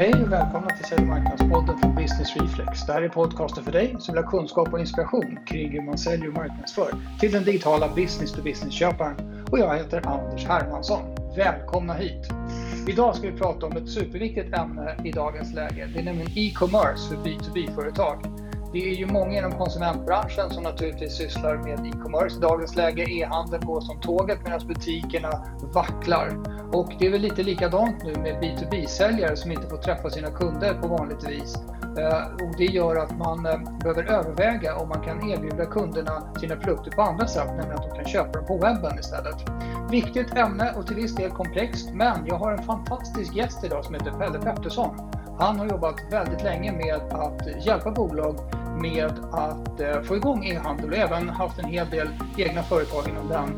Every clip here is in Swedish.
Hej och välkomna till Sälj marknadspodden från Business Reflex. Det här är podcasten för dig som vill ha kunskap och inspiration kring hur man säljer och marknadsför till den digitala business-to-business-köparen. Och jag heter Anders Hermansson. Välkomna hit! Idag ska vi prata om ett superviktigt ämne i dagens läge. Det är nämligen e-commerce för B2B-företag. Det är ju många inom konsumentbranschen som naturligtvis sysslar med e-commerce i dagens läge. E-handeln går som tåget medan butikerna vacklar. Och det är väl lite likadant nu med B2B-säljare som inte får träffa sina kunder på vanligt vis. Eh, och det gör att man eh, behöver överväga om man kan erbjuda kunderna sina produkter på andra sätt, nämligen att de kan köpa dem på webben istället. Viktigt ämne och till viss del komplext, men jag har en fantastisk gäst idag som heter Pelle Pettersson. Han har jobbat väldigt länge med att hjälpa bolag med att eh, få igång e-handel och även haft en hel del egna företag inom den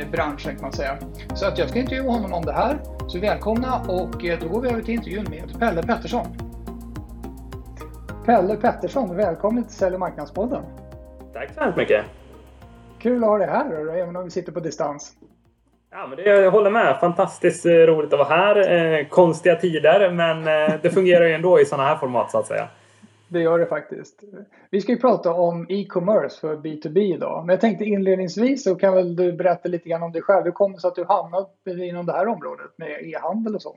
eh, branschen kan man säga. Så att jag ska intervjua honom om det här. Så välkomna och eh, då går vi över till intervjun med Pelle Pettersson. Pelle Pettersson, välkommen till Sälj och marknadspodden. Tack så hemskt mycket. Kul att ha dig här, även om vi sitter på distans. Ja, men det, jag håller med. Fantastiskt eh, roligt att vara här. Eh, konstiga tider, men eh, det fungerar ju ändå i sådana här format så att säga. Det gör det faktiskt. Vi ska ju prata om e-commerce för B2B idag. Men jag tänkte inledningsvis så kan väl du berätta lite grann om dig själv. Hur kommer det sig att du hamnat inom det här området med e-handel och så?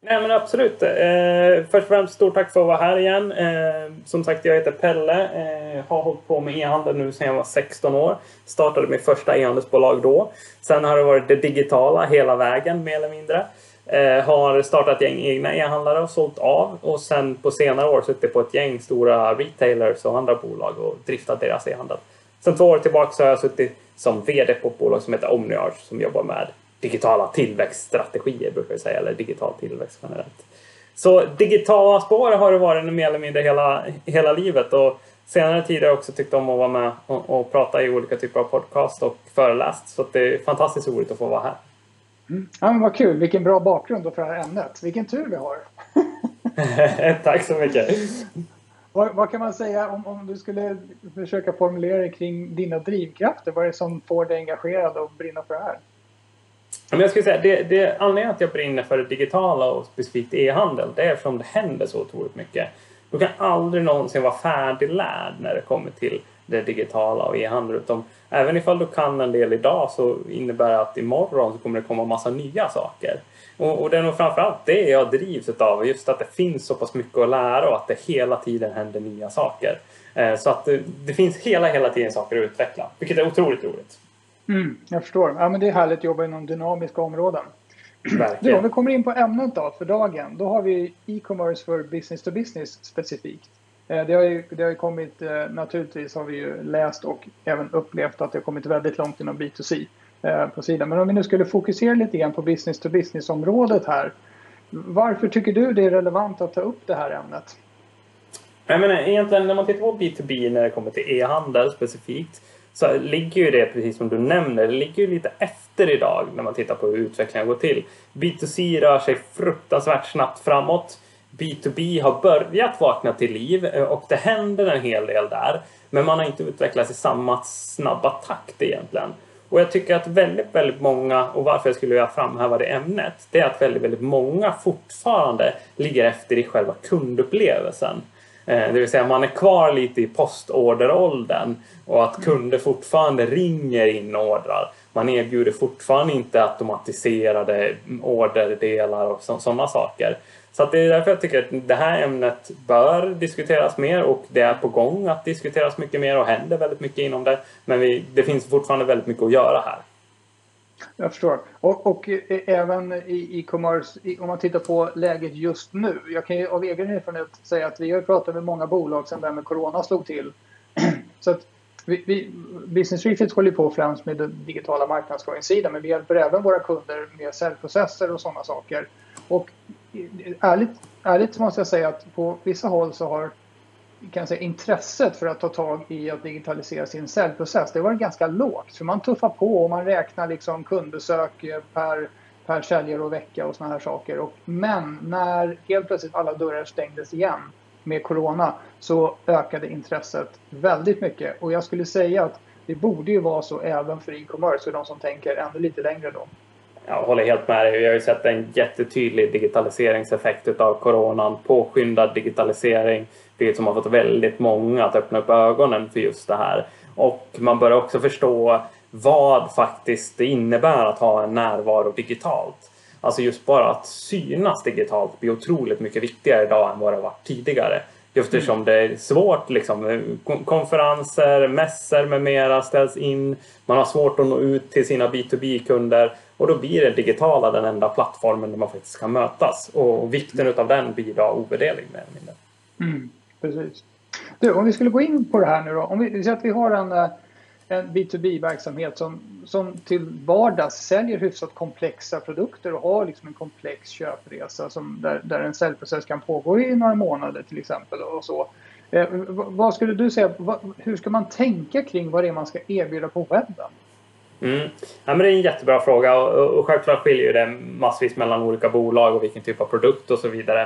Nej men absolut. Eh, först och främst stort tack för att vara här igen. Eh, som sagt, jag heter Pelle. Eh, har hållit på med e-handel nu sedan jag var 16 år. Startade mitt första e-handelsbolag då. Sen har det varit det digitala hela vägen mer eller mindre. Eh, har startat gäng egna e-handlare och sålt av och sen på senare år suttit på ett gäng stora retailers och andra bolag och driftat deras e-handel. Sen två år tillbaka så har jag suttit som VD på ett bolag som heter Omniarch som jobbar med digitala tillväxtstrategier brukar vi säga, eller digital tillväxt generellt. Så digitala spår har det varit mer eller mindre hela, hela livet och senare tid har jag också tyckt om att vara med och, och prata i olika typer av podcast och föreläst så det är fantastiskt roligt att få vara här. Mm. Ja, men vad kul, vilken bra bakgrund för det här ämnet. Vilken tur vi har. Tack så mycket. Vad, vad, kan man säga om, om du skulle försöka formulera kring dina drivkrafter? Vad är det som får dig engagerad och brinna för det här? Men jag skulle säga, det, det anledningen att jag brinner för det digitala och specifikt e-handel, det är eftersom det händer så otroligt mycket. Du kan aldrig någonsin vara färdiglärd när det kommer till det digitala och e-handel. Utan även ifall du kan en del idag så innebär det att imorgon så kommer det komma massa nya saker. Och, och det är nog framförallt det jag drivs av, just att det finns så pass mycket att lära och att det hela tiden händer nya saker. Eh, så att det, det, finns hela, hela tiden saker att utveckla, vilket är otroligt roligt. Mm, jag förstår. Ja, men det är härligt att jobba inom dynamiska områden. Du, om vi kommer in på ämnet då för dagen, då har vi e-commerce för business to business specifikt. Eh, det har ju, det har ju kommit, eh, naturligtvis har vi ju läst och även upplevt att det har kommit väldigt långt inom B2C eh, på sidan. Men om vi nu skulle fokusera lite grann på business to business området här. Varför tycker du det är relevant att ta upp det här ämnet? Jag menar, egentligen när man tittar på B2B när det kommer till e-handel specifikt så ligger ju det, precis som du nämner, det ligger ju lite efter idag när man tittar på hur utvecklingen går till. B2C rör sig fruktansvärt snabbt framåt. B2B har börjat vakna till liv eh, och det händer en hel del där. Men man har inte utvecklats i samma snabba takt egentligen. Och jag tycker att väldigt, väldigt många, och varför jag skulle vilja framhäva det ämnet, det är att väldigt, väldigt många fortfarande ligger efter i själva kundupplevelsen. Eh, det vill säga man är kvar lite i postorderåldern och att kunder fortfarande ringer in ordrar. Man erbjuder fortfarande inte automatiserade orderdelar och sådana saker. Så det är därför jag tycker att det här ämnet bör diskuteras mer och det är på gång att diskuteras mycket mer och händer väldigt mycket inom det. Men vi, det finns fortfarande väldigt mycket att göra här. Jag förstår. Och, och eh, även i e-commerce, om man tittar på läget just nu. Jag kan ju av egen erfarenhet säga att vi har pratat med många bolag sedan det här med Corona slog till. Så att vi, vi, Business Refit håller på främst med den digitala marknadsföringssidan men vi hjälper även våra kunder med säljprocesser och sådana saker. Och eh, ärligt, ärligt måste jag säga att på vissa håll så har kan säga, intresset för att ta tag i att digitalisera sin säljprocess det var ganska lågt. För man tuffar på och man räknar liksom kundbesök eh, per, per säljare och vecka och sådana här saker. Och, men när helt plötsligt alla dörrar stängdes igen med Corona så ökade intresset väldigt mycket. Och jag skulle säga att det borde ju vara så även för e-commerce för de som tänker ännu lite längre då. Jag håller helt med dig. Vi har ju sett en jättetydlig digitaliseringseffekt av coronan. Påskyndad digitalisering, vilket som har fått väldigt många att öppna upp ögonen för just det här. Och man börjar också förstå vad faktiskt det innebär att ha en närvaro digitalt. Alltså just bara att synas digitalt blir otroligt mycket viktigare idag än vad det varit tidigare. Just Eftersom det är svårt, liksom, konferenser, mässor med mera ställs in. Man har svårt att nå ut till sina B2B-kunder och då blir det digitala den enda plattformen där man faktiskt kan mötas. Och vikten av den blir då ovärderlig mer eller mindre. Mm, precis. Du, om vi skulle gå in på det här nu då. Om vi säger att vi har en eh, en B2B-verksamhet som, som till vardags säljer hyfsat komplexa produkter och har liksom en komplex köpresa som, där, där en säljprocess kan pågå i några månader till exempel. och så. Eh, vad skulle du säga, vad, hur ska man tänka kring vad det är man ska erbjuda på webben? Mm. Ja, men det är en jättebra fråga och, och självklart skiljer det massvis mellan olika bolag och vilken typ av produkt och så vidare.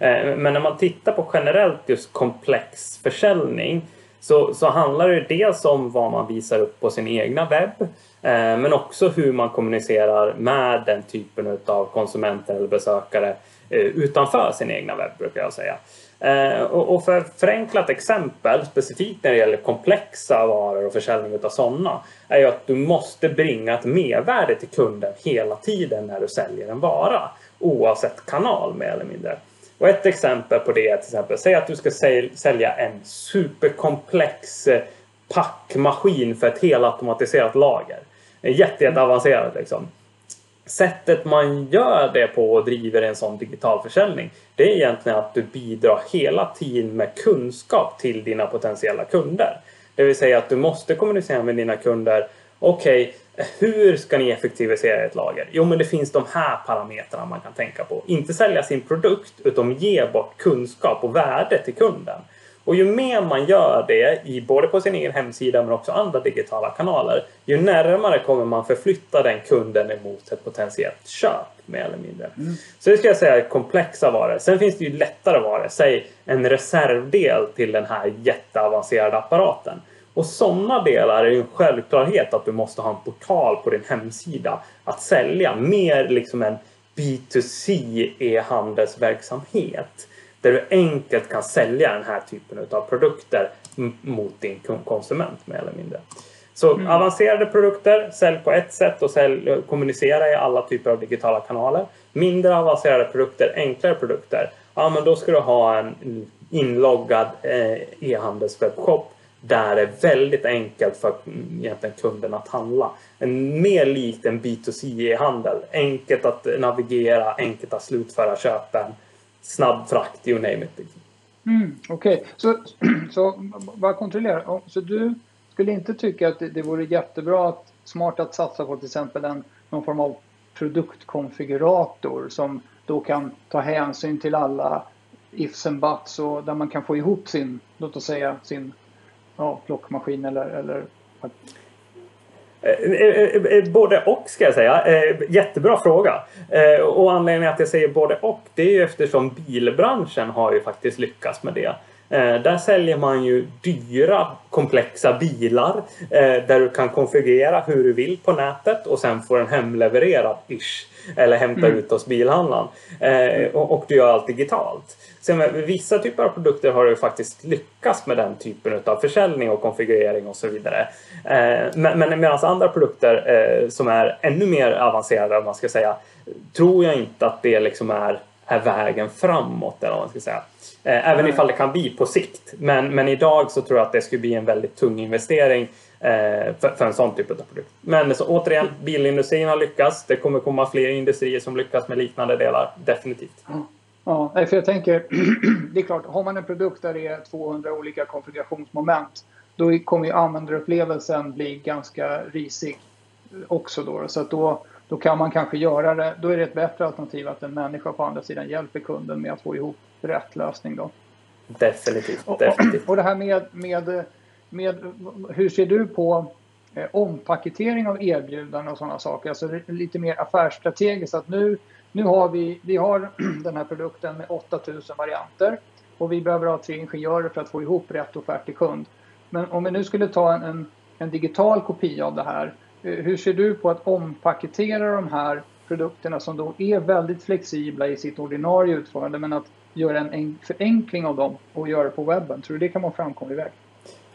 Eh, men när man tittar på generellt just komplex försäljning så, så handlar det dels om vad man visar upp på sin egna webb eh, men också hur man kommunicerar med den typen av konsumenter eller besökare eh, utanför sin egna webb brukar jag säga. Eh, och, för förenklat exempel specifikt när det gäller komplexa varor och försäljning av sådana är ju att du måste bringa ett mervärde till kunden hela tiden när du säljer en vara oavsett kanal mer eller mindre. Och ett exempel på det är till exempel, säg att du ska sälja en superkomplex eh, packmaskin för ett helautomatiserat lager. Jätte, jätteavancerat liksom. Sättet man gör det på och driver en sån digital försäljning det är egentligen att du bidrar hela tiden med kunskap till dina potentiella kunder. Det vill säga att du måste kommunicera med dina kunder. Okej, okay, hur ska ni effektivisera ett lager? Jo, men det finns de här parametrarna man kan tänka på. Inte sälja sin produkt, utan ge bort kunskap och värde till kunden. Och ju mer man gör det, i, både på sin egen hemsida men också andra digitala kanaler, ju närmare kommer man förflytta den kunden emot ett potentiellt köp, mer eller mindre. Mm. Så det skulle jag säga är komplexa varor. Sen finns det ju lättare varor, säg en reservdel till den här jätteavancerade apparaten. Och sådana delar är ju en självklarhet att du måste ha en portal på din hemsida att sälja. Mer liksom en B2C e-handelsverksamhet. Där du enkelt kan sälja den här typen av produkter mot din konsument mer eller mindre. Så mm. avancerade produkter, sälj på ett sätt och sälj, kommunicera i alla typer av digitala kanaler. Mindre avancerade produkter, enklare produkter. Ja, men då ska du ha en inloggad eh, e-handelswebbshop där det är väldigt enkelt för egentligen kunden att handla. En mer likt en B2C-handel. Enkelt att navigera, enkelt att slutföra köpen, snabb frakt, you name it. Liksom. Mm, Okej, okay. så, så bara kontrollera. Så du skulle inte tycka att det, det vore jättebra att smart att satsa på till exempel en, någon form av produktkonfigurator som då kan ta hänsyn till alla ifs and buts och där man kan få ihop sin, låt oss säga sin ja, plockmaskin eller, eller... Eh, eh, eh, både och ska jag säga. Jättebra fråga. Och anledningen att jag säger både och det är ju eftersom bilbranschen har ju faktiskt lyckats med det. Där säljer man ju dyra komplexa bilar där du kan konfigurera hur du vill på nätet och sen få den hemlevererad ish. Eller hämta mm. ut hos bilhandlaren. Och du gör allt digitalt. Sen med vissa typer av produkter har du faktiskt lyckats med den typen av försäljning och konfigurering och så vidare. Eh, men, men medan andra produkter eh, som är ännu mer avancerade, om man ska säga, tror jag inte att det liksom är, är vägen framåt. Eller vad man ska säga. Eh, även ifall det kan bli på sikt. Men, men idag så tror jag att det skulle bli en väldigt tung investering för, för, en sån typ av produkt. Men så, återigen, bilindustrin har lyckats. Det kommer komma fler industrier som lyckas med liknande delar. Definitivt. Ja, för jag tänker, det är klart, har man en produkt där det är 200 olika konfigurationsmoment då kommer ju användarupplevelsen bli ganska risig också då. Så att då, då kan man kanske göra det, då är det ett bättre alternativ att en människa på andra sidan hjälper kunden med att få ihop rätt lösning då. Definitivt. definitivt. Och, och det här med, med, med, hur ser du på eh, ompaketering av erbjudanden och sådana saker? Alltså lite mer affärsstrategiskt att nu nu har vi, vi har den här produkten med 8000 varianter och vi behöver ha tre ingenjörer för att få ihop rätt offert till kund. Men om vi nu skulle ta en, en, en digital kopia av det här, eh, hur ser du på att ompaketera de här produkterna som då är väldigt flexibla i sitt ordinarie utförande men att göra en förenkling av dem och göra det på webben. Tror du det kan vara en framkomlig väg?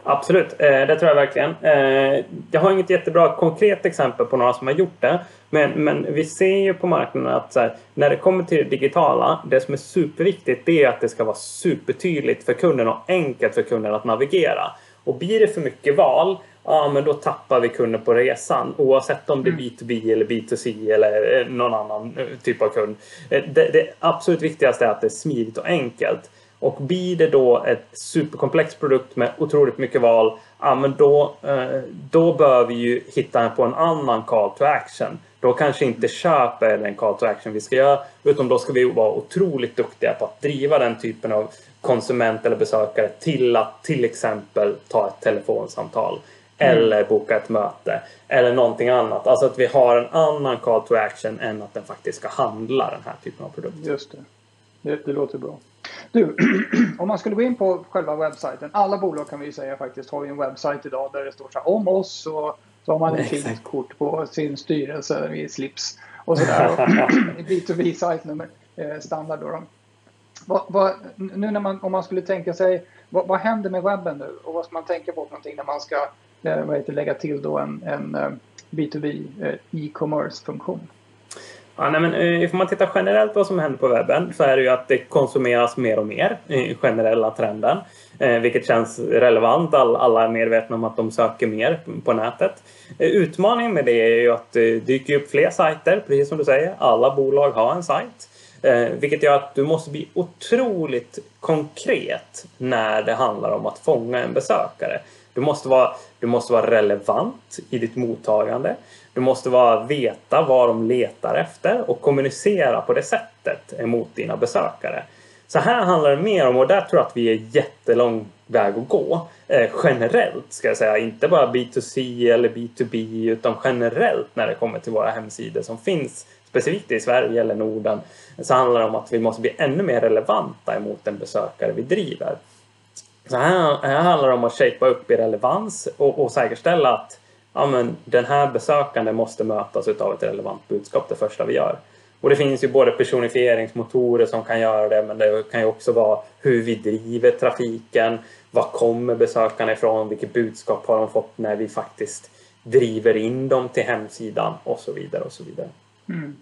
Absolut, eh, det tror jag verkligen. Eh, jag har inget jättebra konkret exempel på några som har gjort det. Men, men vi ser ju på marknaden att här, när det kommer till det digitala, det som är superviktigt det är att det ska vara supertydligt för kunden och enkelt för kunden att navigera. Och blir det för mycket val, ja men då tappar vi kunder på resan oavsett om det är B2B mm. eller B2C eller eh, någon annan typ av kund. Det, det absolut viktigaste är att det är smidigt och enkelt. Och blir det då ett superkomplex produkt med otroligt mycket val, ja men då, eh, då bör vi ju hitta på en annan call to action. Då kanske inte köp är den call to action vi ska göra, utan då ska vi vara otroligt duktiga på att driva den typen av konsument eller besökare till att till exempel ta ett telefonsamtal. Mm. Eller boka ett möte. Eller någonting annat. Alltså att vi har en annan call to action än att den faktiskt ska handla den här typen av produkt. Just det. Det, det låter bra. Du, om man skulle gå in på själva webbsajten. Alla bolag kan vi ju säga faktiskt har ju en webbsajt idag där det står så här, om oss och så har man ett fint kort på sin styrelse i slips och sådär. B2B-sajt nummer eh, standard då. Vad, vad, nu när man, om man skulle tänka sig, vad, vad, händer med webben nu och vad ska man tänka på för någonting när man ska eh, vad heter, lägga till då en, en eh, B2B eh, e-commerce funktion? Ja, nej, men, eh, om man tittar generellt vad som händer på webben så är det ju att det konsumeras mer och mer i generella trenden. Eh, vilket känns relevant. All, alla är medvetna om att de söker mer på nätet. Eh, utmaningen med det är ju att det dyker upp fler sajter, precis som du säger. Alla bolag har en sajt. Eh, vilket gör att du måste bli otroligt konkret när det handlar om att fånga en besökare. Du måste vara, du måste vara relevant i ditt mottagande. Du måste vara, veta vad de letar efter och kommunicera på det sättet emot dina besökare. Så här handlar det mer om, och där tror jag att vi är jättelång väg att gå. Eh, generellt ska jag säga, inte bara B2C eller B2B utan generellt när det kommer till våra hemsidor som finns specifikt i Sverige eller Norden så handlar det om att vi måste bli ännu mer relevanta emot den besökare vi driver. Så här, här handlar det om att shapea upp i relevans och, och säkerställa att ja, men, den här besökande måste mötas av ett relevant budskap det första vi gör. Och det finns ju både personifieringsmotorer som kan göra det men det kan ju också vara hur vi driver trafiken. Var kommer besökarna ifrån? Vilket budskap har de fått när vi faktiskt driver in dem till hemsidan och så vidare och så vidare. Mm.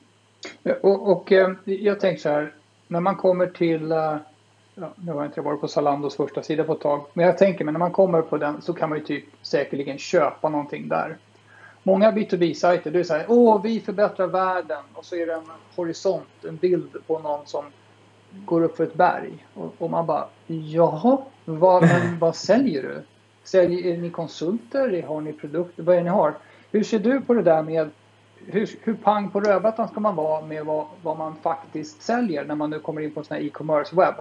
Och, och, eh, jag tänker så här, när man kommer till, eh, ja, nu har jag inte varit på Zalandos första sida på ett tag, men jag tänker mig när man kommer på den så kan man ju typ säkerligen köpa någonting där. Många B2B-sajter, det är så här, åh vi förbättrar världen och så är det en horisont, en bild på någon som går upp för ett berg. Och, och man bara, jaha, vad, men, vad säljer du? Säljer, är ni konsulter? Har ni produkter? Vad är det ni har? Hur ser du på det där med hur, hur pang på rödbetan ska man vara med vad, vad man faktiskt säljer när man nu kommer in på en sån här e-commerce webb?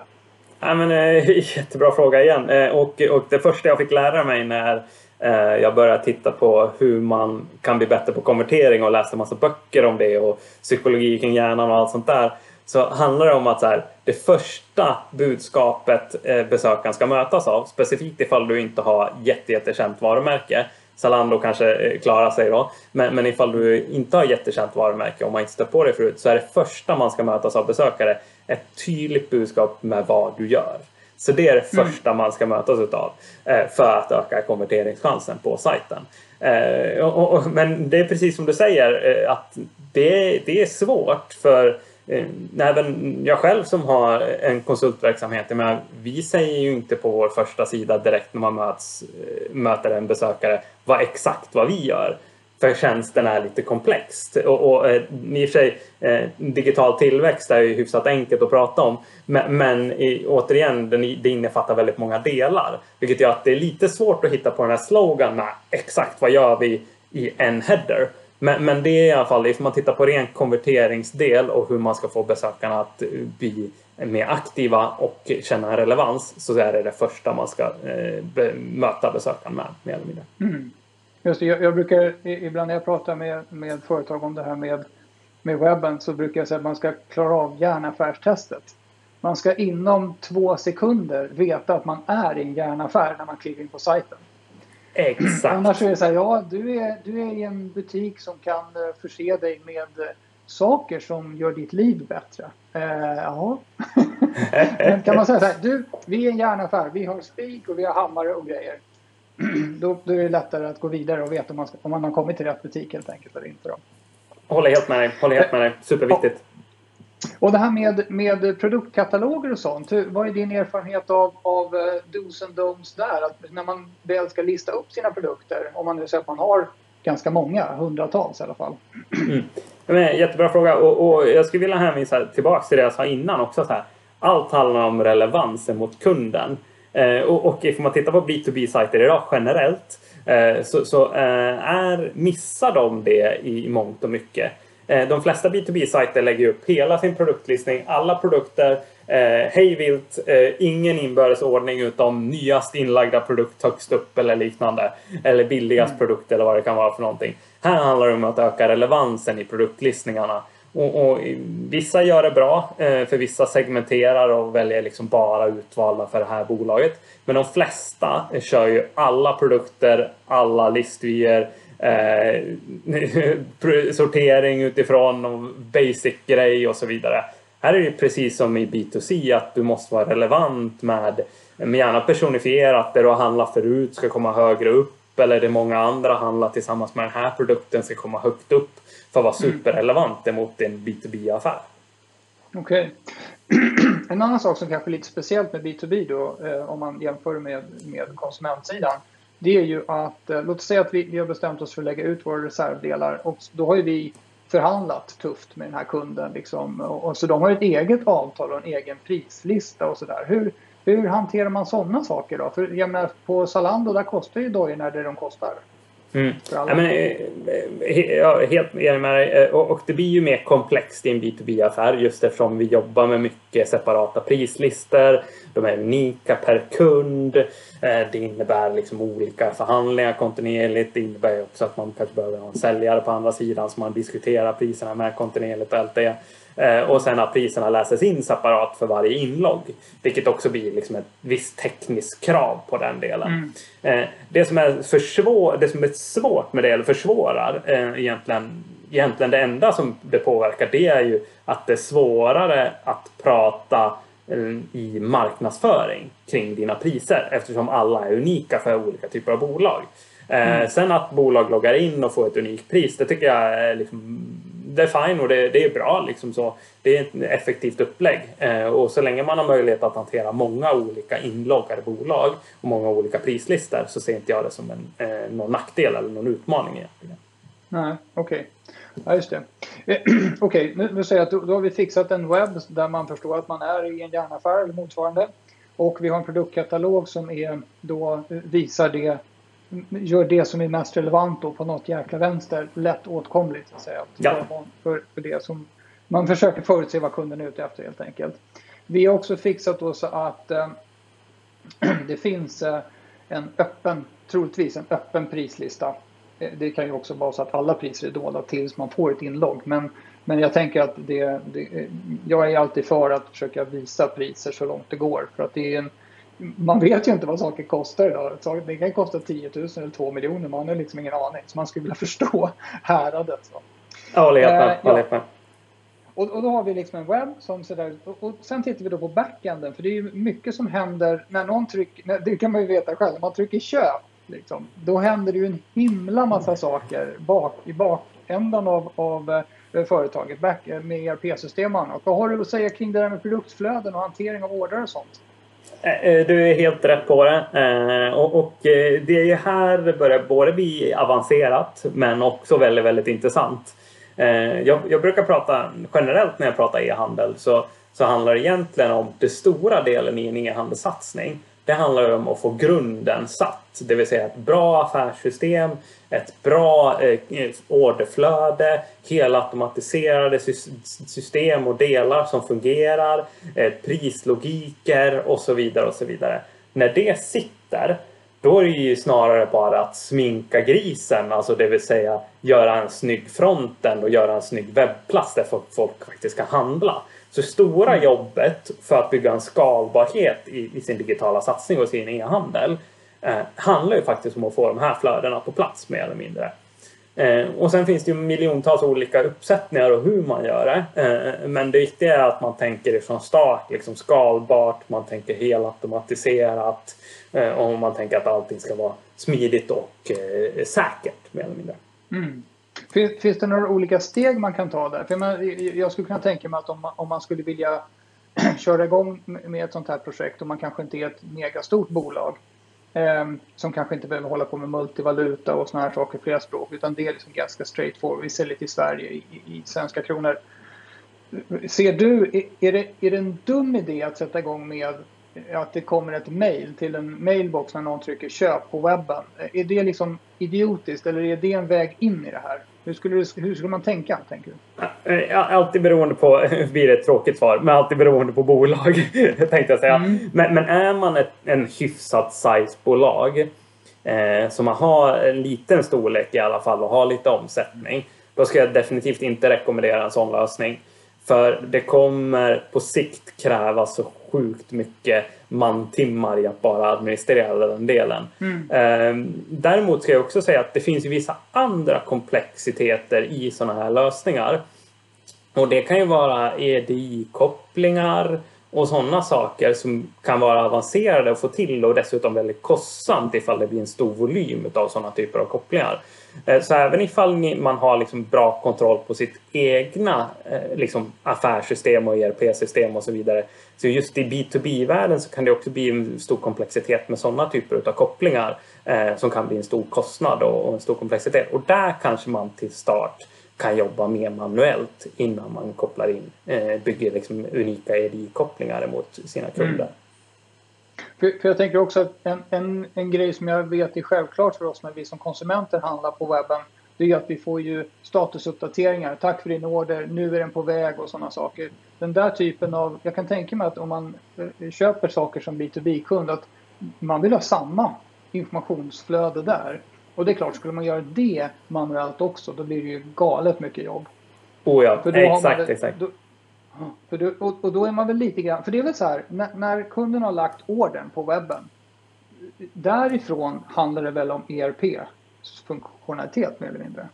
Ja, men, eh, jättebra fråga igen. Eh, och, och det första jag fick lära mig när eh, jag började titta på hur man kan bli bättre på konvertering och läste massa böcker om det och psykologi kring hjärnan och allt sånt där. Så handlar det om att så här, det första budskapet besökaren ska mötas av, specifikt ifall du inte har jätte-jättekänt varumärke, Zalando kanske klarar sig då. Men, men ifall du inte har jättekänt varumärke och man inte stött på det förut så är det första man ska mötas av besökare ett tydligt budskap med vad du gör. Så det är det mm. första man ska mötas utav eh, för att öka konverteringschansen på sajten. Eh, men det är precis som du säger att det, det är svårt för Eh, även jag själv som har en konsultverksamhet, men vi säger ju inte på vår första sida direkt när man möts, eh, möter en besökare vad exakt vad vi gör. För tjänsten är lite komplext. Och, och eh, i och för sig, eh, digital tillväxt är ju hyfsat enkelt att prata om. Men, men i, återigen, den, det innefattar väldigt många delar. Vilket gör att det är lite svårt att hitta på den här sloganen, exakt vad gör vi i en header. Men, men det är i alla fall, ifall man tittar på ren konverteringsdel och hur man ska få besökarna att eh, bli mer aktiva och känna relevans så är det det första man ska eh, be, möta besökaren med, mer eller mindre. Mm. Just det, jag, jag, brukar, ibland när jag pratar med, med företag om det här med, med webben så brukar jag säga att man ska klara av hjärnaffärstestet. Man ska inom två sekunder veta att man är i en järnaffär när man kliver in på sajten. Exakt. Annars är det så här, ja du är, du är i en butik som kan eh, förse dig med eh, saker som gör ditt liv bättre. Eh, ja. Men kan man säga så här, du, vi är en järnaffär, vi har spik och vi har hammare och grejer. då, då är det lättare att gå vidare och veta om man, ska, om man har kommit till rätt butik helt enkelt eller inte. Då. Håller helt med dig, håller helt med dig. Superviktigt. Och det här med, med produktkataloger och sånt. Vad är din erfarenhet av, av uh, dos and don'ts där? Att när man väl ska lista upp sina produkter, om man nu säger att man har ganska många, hundratals i alla fall. Mm. Men, jättebra fråga och, och, jag skulle vilja hänvisa tillbaka till det jag sa innan också. Så här. Allt handlar om relevansen mot kunden. Eh, och, och om man tittar på B2B-sajter idag generellt eh, så, så eh, är, missar de det i mångt och mycket. De flesta B2B-sajter lägger upp hela sin produktlistning, alla produkter, eh, hej vilt, eh, ingen inbördes ordning utom nyast inlagda produkt högst upp eller liknande. Eller billigast mm. produkt eller vad det kan vara för någonting. Här handlar det om att öka relevansen i produktlistningarna. Och, och vissa gör det bra, eh, för vissa segmenterar och väljer liksom bara utvalda för det här bolaget. Men de flesta kör ju alla produkter, alla listvyer, eh, sortering utifrån och basic grej och så vidare. Här är det precis som i B2C att du måste vara relevant med, med gärna personifierat, det du har handlat förut ska komma högre upp eller det många andra handlar tillsammans med den här produkten ska komma högt upp för att vara mm. superrelevant emot en B2B-affär. Okej. Okay. En annan sak som kanske är lite speciellt med B2B då, eh, om man jämför med, med konsumentsidan, det är ju att, eh, låt oss säga att vi, vi har bestämt oss för att lägga ut våra reservdelar och då har ju vi förhandlat tufft med den här kunden. Liksom, och, och, så de har ett eget avtal och en egen prislista och sådär. Hur, hur hanterar man sådana saker då? För jag menar, på Zalando där kostar ju dojorna det de kostar. Mm. Ja, men, eh, ja, helt enig med dig. Eh, och, och, det blir ju mer komplext i en B2B-affär just eftersom vi jobbar med mycket separata prislistor. De är unika per kund. Eh, det innebär liksom olika förhandlingar kontinuerligt. Det innebär också att man kanske behöver ha en säljare på andra sidan som man diskuterar priserna med kontinuerligt och allt det. Eh, och sen att priserna läses in separat för varje inlogg. Vilket också blir liksom ett visst tekniskt krav på den delen. Mm. Eh, det, som är för svår, det som är svårt med det, eller försvårar, eh, egentligen, egentligen det enda som det påverkar det är ju att det är svårare att prata i marknadsföring kring dina priser eftersom alla är unika för olika typer av bolag. Mm. Sen att bolag loggar in och får ett unikt pris, det tycker jag är liksom det är fine och det, det, är bra. Liksom så. Det är ett effektivt upplägg. Eh, och så länge man har möjlighet att hantera många olika inloggade bolag och många olika prislistor så ser inte jag det som en, eh, någon nackdel eller någon utmaning egentligen. Nej, okej. Okay. Ja, just det. Eh, okej, okay, nu, nu säger jag att då, då, har vi fixat en webb där man förstår att man är i en järnaffär eller motsvarande. Och vi har en produktkatalog som är, då eh, visar det gör det som är mest relevant då på något jäkla vänster lätt åtkomligt. Så att säga, ja. för, för det som man försöker förutse vad kunden är ute efter helt enkelt. Vi har också fixat då så att eh, det finns eh, en öppen, troligtvis en öppen prislista. Eh, det kan ju också vara så att alla priser är dolda tills man får ett inlogg. Men, men jag tänker att det, det, jag är alltid för att försöka visa priser så långt det går. För att det är en, man vet ju inte vad saker kostar idag. Det kan kosta 10 000 eller 2 miljoner. Man har liksom ingen aning. Så man skulle vilja förstå häradet. Så. Ja, håller helt med. Eh. Och, och, då har vi liksom en webb som ser där och, och sen tittar vi då på backenden. För det är ju mycket som händer när någon trycker, det kan man ju veta själv, när man trycker köp. Liksom, då händer det ju en himla massa saker bak, i bakändan av, av eh, företaget back, med ERP-system och annat. Vad har du att säga kring det där med produktflöden och hantering av order och sånt? Eh, eh, du är helt rätt på det. Eh, och det är ju här det börjar både bli avancerat men också väldigt, väldigt intressant. Jag, brukar prata generellt när jag pratar e-handel så, så handlar det egentligen om den stora delen i en e-handelssatsning det handlar om att få grunden satt, det vill säga ett bra affärssystem, ett bra eh, orderflöde, helautomatiserade system och delar som fungerar, eh, prislogiker och så vidare och så vidare. När det sitter, då är det ju snarare bara att sminka grisen, alltså det vill säga göra en snygg fronten och göra en snygg webbplats där folk faktiskt kan handla. Så stora mm. jobbet för att bygga en skalbarhet i, i sin digitala satsning och sin e-handel eh, handlar ju faktiskt om att få de här flödena på plats mer eller mindre. Eh, och sen finns det ju miljontals olika uppsättningar och hur man gör det. Eh, men det viktiga är att man tänker ifrån start, liksom skalbart, man tänker helautomatiserat eh, och man tänker att allting ska vara smidigt och eh, säkert mer eller mindre. Mm. Finns, finns det några olika steg man kan ta där? För man, jag skulle kunna tänka mig att om man, om man skulle vilja köra igång med ett sånt här projekt och man kanske inte är ett megastort bolag eh, som kanske inte behöver hålla på med multivaluta och såna här saker i flera språk utan det är liksom ganska straight forward. Vi säljer till Sverige i, i svenska kronor. Ser du, är det, är det en dum idé att sätta igång med att det kommer ett mail till en mailbox när någon trycker köp på webben. Är det liksom idiotiskt eller är det en väg in i det här? Hur skulle, hur skulle man tänka, tänker du? Eh, alltid beroende på, blir det ett tråkigt svar, men alltid beroende på bolag tänkte jag säga. Mm. Men, men, är man ett en hyfsat size-bolag eh, som har en liten storlek i alla fall och har lite omsättning. Då ska jag definitivt inte rekommendera en sån lösning. För det kommer på sikt krävas så sjukt mycket mantimmar i att bara administrera den delen. Mm. Ehm, däremot ska jag också säga att det finns vissa andra komplexiteter i sådana här lösningar. Och det kan ju vara EDI-kopplingar och sådana saker som kan vara avancerade att få till och dessutom väldigt kostsamt ifall det blir en stor volym av sådana typer av kopplingar. Eh, så även ifall man har liksom bra kontroll på sitt egna eh, liksom affärssystem och ERP-system och så vidare. Så just i B2B-världen så kan det också bli en stor komplexitet med sådana typer av kopplingar eh, som kan bli en stor kostnad och en stor komplexitet. Och där kanske man till start kan jobba mer manuellt innan man kopplar in, eh, bygger liksom unika EDI-kopplingar mot sina kunder. Mm. För, för, jag tänker också att en, en, en grej som jag vet är självklart för oss när vi som konsumenter handlar på webben det är att vi får ju statusuppdateringar. Tack för din order, nu är den på väg och sådana saker. Den där typen av, jag kan tänka mig att om man eh, köper saker som B2B-kund att man vill ha samma informationsflöde där. Och det är klart, skulle man göra det manuellt också då blir det ju galet mycket jobb. Oh ja, exakt, man, exakt. Då, för det, och, och, då är man väl lite grann, för det är väl så här, när, när kunden har lagt ordern på webben, därifrån handlar det väl om ERP funktionalitet mer eller mindre?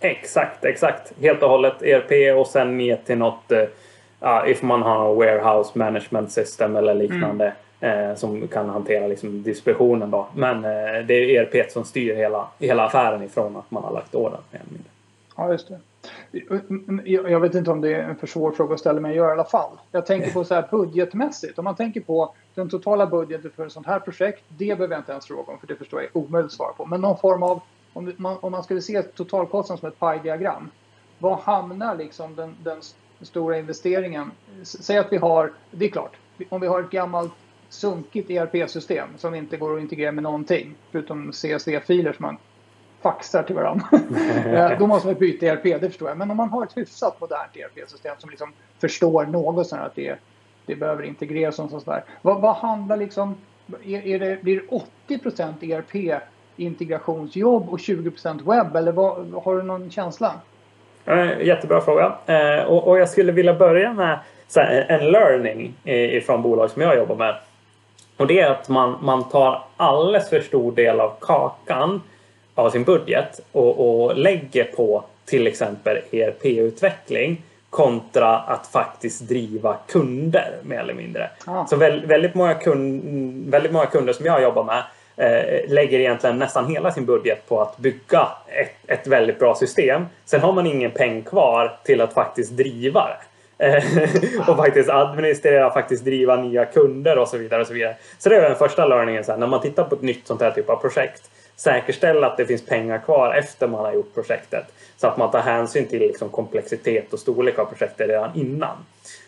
Exakt, exakt. Helt och hållet ERP och sen ner till något, uh, if man har warehouse management system eller liknande mm. uh, som kan hantera liksom distributionen då. Men uh, det är ERP som styr hela, hela affären ifrån att man har lagt ordern. Ja, just det. Eh, jag vet inte om det är en för svår fråga att ställa, men jag gör i alla fall. Jag tänker på så här budgetmässigt. Om man tänker på den totala budgeten för ett sånt här projekt, det behöver jag inte ens fråga om, för det förstår jag är omöjligt att svara på. Men någon form av, om man, om man skulle se totalkostnaden som ett pajdiagram var hamnar liksom den, den stora investeringen? Säg att vi har, det är klart, om vi har ett gammalt sunkigt ERP-system som inte går att integrera med någonting, förutom CSV-filer som man faxar till varandra. Eh, då måste man byta ERP, det förstår jag. Men om man har ett hyfsat modernt ERP-system som liksom förstår något sånt att det, det behöver integreras och sådär. Vad, vad handlar liksom, är, är det, blir det 80% ERP integrationsjobb och 20% webb eller vad, har du någon känsla? Jättebra fråga. Eh, och, jag skulle vilja börja med en learning från bolag som jag jobbar med. Och det är att man, man tar alldeles för stor del av kakan av sin budget och, och lägger på till exempel ERP-utveckling kontra att faktiskt driva kunder mer eller mindre. Ah. Så väldigt, många kund, väldigt många kunder som jag jobbar med eh, lägger egentligen nästan hela sin budget på att bygga ett, ett väldigt bra system. Sen har man ingen peng kvar till att faktiskt driva det. och faktiskt administrera, faktiskt driva nya kunder och så vidare. Och så vidare. Så det är den första learningen. Så här, när man tittar på ett nytt sånt här typ av projekt säkerställa att det finns pengar kvar efter man har gjort projektet. Så att man tar hänsyn till liksom komplexitet och storlek av projektet redan innan.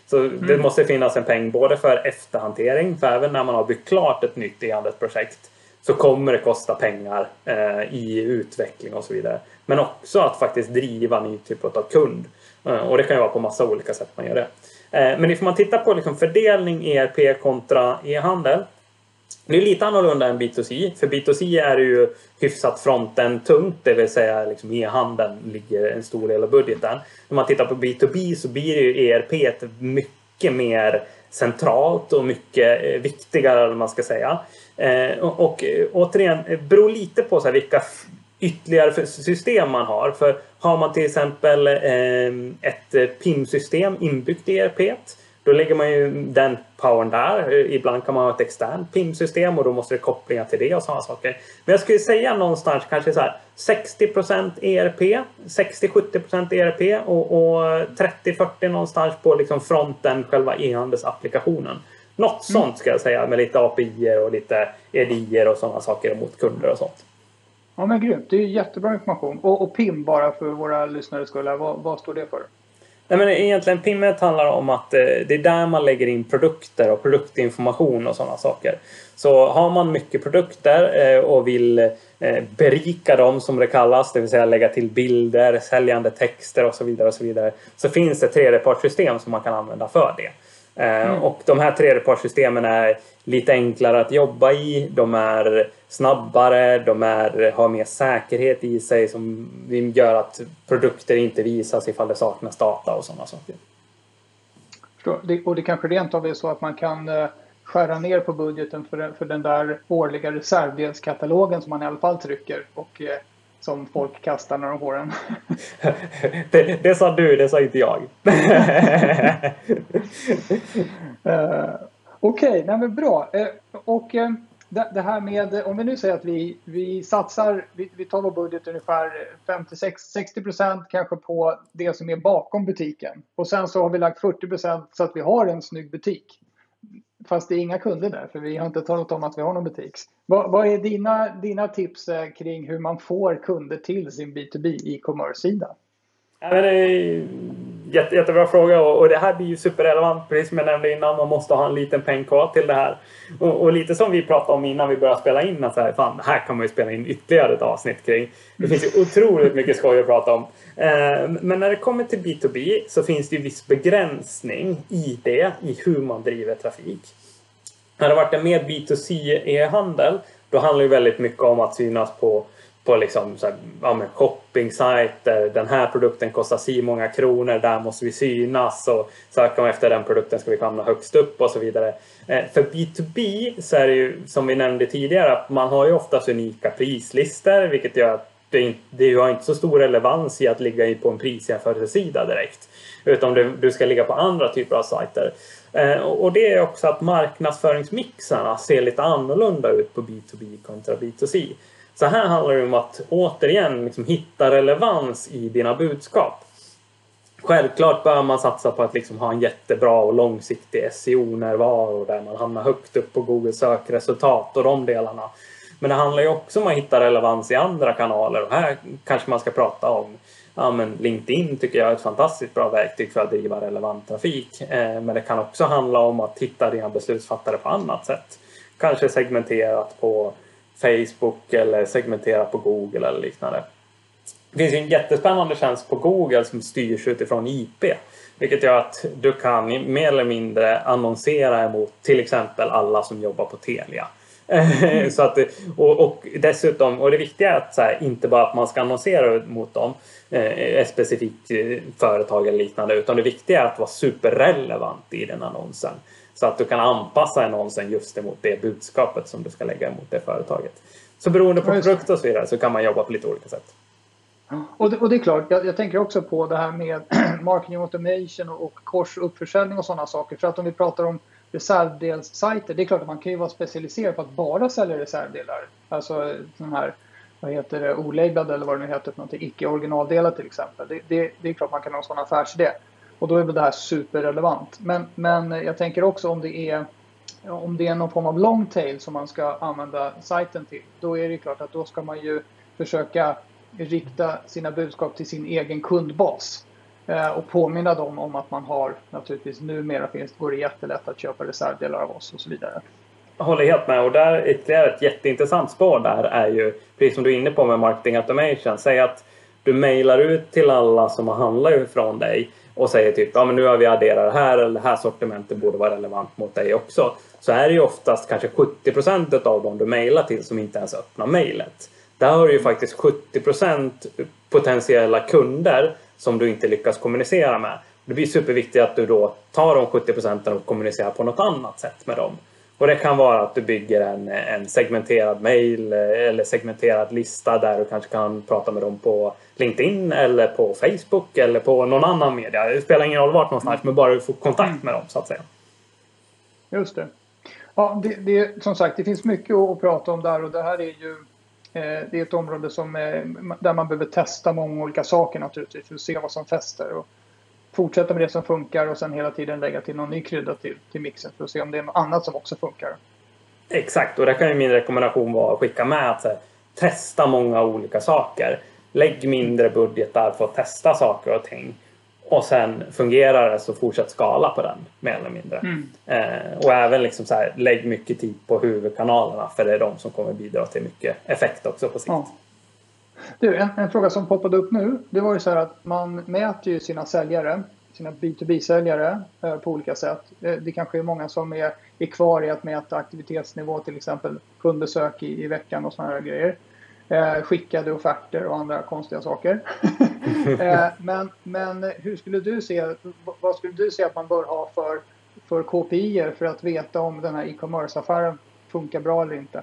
Så mm. det måste finnas en peng både för efterhantering, för även när man har byggt klart ett nytt e-handelsprojekt så kommer det kosta pengar eh, i utveckling och så vidare. Men också att faktiskt driva ny typ av kund. Eh, och det kan ju vara på massa olika sätt man gör det. Eh, men ifall man tittar på liksom fördelning ERP kontra e-handel det är lite annorlunda än B2C. För B2C är det ju hyfsat fronten tungt, det vill säga liksom e-handeln ligger en stor del av budgeten. När man tittar på B2B så blir ju ERP mycket mer centralt och mycket eh, viktigare, eller man ska säga. Eh, och, och eh, återigen, det beror lite på så här vilka ytterligare system man har. För har man till exempel ett PIM-system inbyggt i ERP då lägger man ju den powern där. Ibland kan man ha ett externt PIM-system och då måste det kopplingar till det och sådana saker. Men jag skulle säga någonstans kanske så här 60% ERP, 60-70% ERP och, och 30-40 någonstans på liksom fronten, själva e-handelsapplikationen. Något mm. sånt ska jag säga med lite API och lite EDI och sådana saker mot kunder och sånt. Ja men grymt, det är jättebra information. Och, och PIM bara för våra lyssnare skull, vad, vad står det för? Nej, men egentligen PIMmet handlar om att eh, det är där man lägger in produkter och produktinformation och sådana saker. Så har man mycket produkter eh, och vill eh, berika dem som det kallas, det vill säga lägga till bilder, säljande texter och så vidare och så vidare. Så finns det tredjepartssystem som man kan använda för det. Mm. Och de här tredjepartssystemen är lite enklare att jobba i. De är snabbare, de är, har mer säkerhet i sig som gör att produkter inte visas ifall det saknas data och sådana saker. Och det kanske rent av är så att man kan eh, skära ner på budgeten för, för den där årliga reservdelskatalogen som man i alla fall trycker och eh, som folk kastar när de får den. det, det sa du, det sa inte jag. uh, Okej, okay, men bra. Eh, och eh, det, här med, eh, om vi nu säger att vi, vi satsar, vi, vi tar vår budget ungefär 50-60% kanske på det som är bakom butiken. Och sen så har vi lagt 40% så att vi har en snygg butik. Fast det är inga kunder där, för vi har inte talat om att vi har någon butik. Vad, vad är dina, dina tips kring hur man får kunder till sin B2B e-commerce-sida? Ja, det är jätte, jättebra fråga och, och, det här blir ju superrelevant precis som jag nämnde innan. Man måste ha en liten peng kvar till det här. Och, och, lite som vi pratade om innan vi började spela in att så här, fan, här kan man ju spela in ytterligare ett avsnitt kring. Det finns ju otroligt mycket skoj att prata om. Eh, men när det kommer till B2B så finns det ju viss begränsning i det, i hur man driver trafik. När det varit en mer B2C e-handel då handlar det väldigt mycket om att synas på på liksom så här, ja, shopping-sajter. Den här produkten kostar si många kronor, där måste vi synas och söker man efter den produkten ska vi hamna högst upp och så vidare. Eh, för B2B så är det ju som vi nämnde tidigare att man har ju oftast unika prislistor vilket gör att det, inte, det har inte så stor relevans i att ligga på en prisjämförelsesida direkt. Utan du, du ska ligga på andra typer av sajter. Eh, och det är också att marknadsföringsmixarna ser lite annorlunda ut på B2B kontra B2C. Så här handlar det om att återigen liksom hitta relevans i dina budskap. Självklart bör man satsa på att liksom ha en jättebra och långsiktig SEO-närvaro där man hamnar högt upp på Google sökresultat och de delarna. Men det handlar ju också om att hitta relevans i andra kanaler och här kanske man ska prata om ja, men LinkedIn tycker jag är ett fantastiskt bra verktyg för att driva relevant trafik. Eh, men det kan också handla om att hitta dina beslutsfattare på annat sätt. Kanske segmenterat på Facebook eller segmentera på Google eller liknande. Det finns ju en jättespännande tjänst på Google som styrs utifrån IP. Vilket gör att du kan mer eller mindre annonsera emot till exempel alla som jobbar på Telia. Mm. så att, och, och, dessutom, och det viktiga är att här, inte bara att man ska annonsera mot dem, eh, ett specifikt eh, företag eller liknande, utan det viktiga är att vara superrelevant i den annonsen. Så att du kan anpassa annonsen just emot det budskapet som du ska lägga emot det företaget. Så beroende på produkt och så vidare så kan man jobba på lite olika sätt. Och det, och det är klart, jag, jag, tänker också på det här med marketing automation och, och kors och uppförsäljning och sådana saker. För att om vi pratar om reservdelssajter, det är klart att man kan ju vara specialiserad på att bara sälja reservdelar. Alltså sån här, vad heter det, olabelad eller vad det nu heter för någonting, icke originaldelar till exempel. Det, det, det är klart man kan ha en sån affärsidé. Och då är väl det här superrelevant. Men, men jag tänker också om det är om det är någon form av long tail som man ska använda sajten till. Då är det klart att då ska man ju försöka rikta sina budskap till sin egen kundbas. Eh, och påminna dem om att man har naturligtvis numera finns, går det jättelätt att köpa reservdelar av oss och så vidare. Jag håller helt med och där ytterligare ett jätteintressant spår där är ju precis som du är inne på med marketing automation. Säg att du mejlar ut till alla som har handlat ifrån dig och säger typ ja men nu har vi adderat det här eller det här sortimentet borde vara relevant mot dig också. Så är det ju oftast kanske 70% av dem du mejlar till som inte ens öppnar mejlet. Där har du ju faktiskt 70% potentiella kunder som du inte lyckas kommunicera med. Det blir superviktigt att du då tar de 70 procenten och kommunicerar på något annat sätt med dem. Och det kan vara att du bygger en, en segmenterad mail eh, eller segmenterad lista där du kanske kan prata med dem på LinkedIn eller på Facebook eller på någon annan media. Det spelar ingen roll vart någonstans, men bara du får kontakt med dem så att säga. Just det. Ja, det, det, som sagt, det finns mycket att prata om där och det här är ju eh, det är ett område som eh, där man behöver testa många olika saker naturligtvis för att se vad som fäster. Och fortsätta med det som funkar och sen hela tiden lägga till någon ny krydda till, till mixen för att se om det är något annat som också funkar. Exakt, och där kan ju min rekommendation vara att skicka med att här, testa många olika saker. Lägg mindre budgetar för att testa saker och ting. Och sen fungerar det så fortsätt skala på den mer eller mindre. Mm. Eh, och även liksom så här, lägg mycket tid på huvudkanalerna för det är de som kommer bidra till mycket effekt också på sikt. Ja. Du, en, en, fråga som poppade upp nu. Det var ju så här att man mäter ju sina säljare, sina B2B-säljare eh, på olika sätt. Eh, det kanske är många som är, är kvar i att mäta aktivitetsnivå, till exempel kundbesök i, i veckan och sådana här grejer. Eh, skickade offerter och andra konstiga saker. eh, men, men hur skulle du se, vad skulle du säga att man bör ha för, för KPI för att veta om den här e-commerce-affären funkar bra eller inte?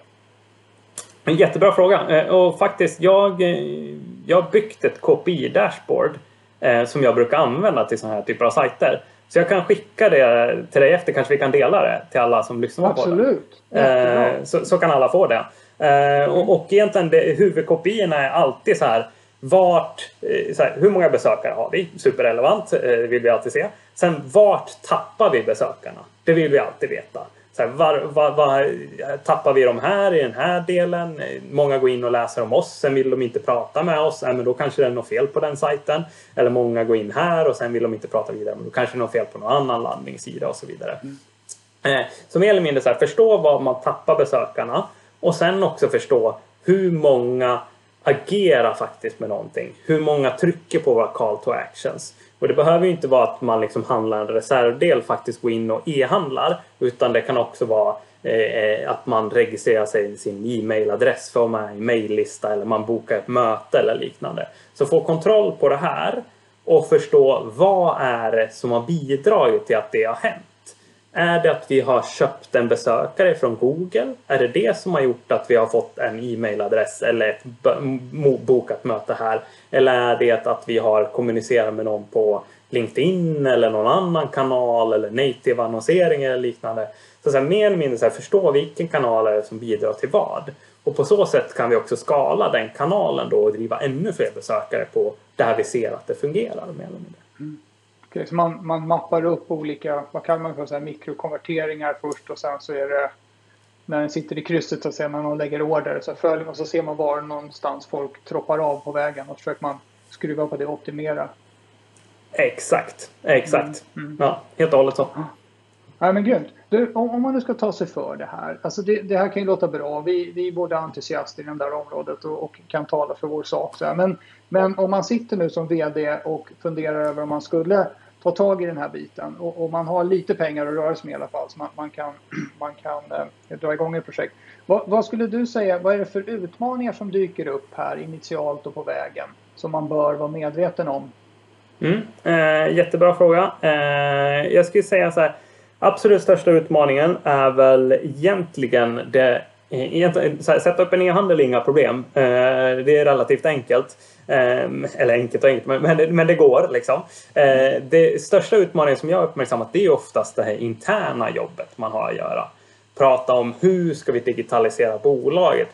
En jättebra fråga. Eh, och faktiskt, jag, eh, jag har byggt ett KPI-dashboard eh, som jag brukar använda till sådana här typer av sajter. Så jag kan skicka det till dig efter, kanske vi kan dela det till alla som lyssnar Absolut. på det. Så, så kan alla få det. Och, och egentligen, det, huvudkopiorna är alltid så här vart, så här, hur många besökare har vi? Superrelevant, vill vi alltid se. Sen vart tappar vi besökarna? Det vill vi alltid veta. Så här, var, var, var, tappar vi de här i den här delen? Många går in och läser om oss, sen vill de inte prata med oss. Äh, men då kanske det är något fel på den sajten. Eller många går in här och sen vill de inte prata vidare, men då kanske det är något fel på någon annan landningssida och så vidare. Mm. Eh, så mer eller mindre så här, förstå var man tappar besökarna och sen också förstå hur många agerar faktiskt med någonting. Hur många trycker på våra call to actions. Och det behöver ju inte vara att man liksom handlar en reservdel, faktiskt går in och e-handlar. Utan det kan också vara eh, att man registrerar sig i sin e-mailadress för att vara med i maillista eller man bokar ett möte eller liknande. Så få kontroll på det här och förstå vad är det som har bidragit till att det har hänt. Är det att vi har köpt en besökare från Google? Är det det som har gjort att vi har fått en e-mailadress eller ett bokat möte här? Eller är det att vi har kommunicerat med någon på LinkedIn eller någon annan kanal eller native annonsering eller liknande? Så, så här, mer eller mindre så här, förstå vilken kanal är det som bidrar till vad. Och på så sätt kan vi också skala den kanalen då och driva ännu fler besökare på där vi ser att det fungerar. Mer eller mindre. Mm. Okay, så man, man mappar upp olika, vad kallar man för så här, mikrokonverteringar först och sen så är det när den sitter i krysset så säga, när någon lägger order så följer och så ser man var någonstans folk troppar av på vägen och så försöker man skruva på det och optimera. Exakt, exakt. Mm, mm. Ja, helt och hållet så. Ja, men grymt. Du, om, om, man nu ska ta sig för det här. Alltså det, det, här kan ju låta bra. Vi, vi är båda entusiaster i det där området och, och, kan tala för vår sak. Så här. Men, men om man sitter nu som VD och funderar över om man skulle ta tag i den här biten. Och, och, man har lite pengar att röra sig med i alla fall så man, man kan, man kan eh, dra igång ett projekt. Vad, vad, skulle du säga, vad är det för utmaningar som dyker upp här initialt och på vägen som man bör vara medveten om? Mm, eh, jättebra fråga. Eh, jag skulle säga så här. Absolut största utmaningen är väl egentligen det Eh, sätta upp en e-handel är inga problem. Eh, det är relativt enkelt. Ehm, eller enkelt och enkelt, men, det, går liksom. Eh, det största utmaningen som jag har uppmärksammat det är oftast det här interna jobbet man har att göra. Prata om hur ska vi digitalisera bolaget?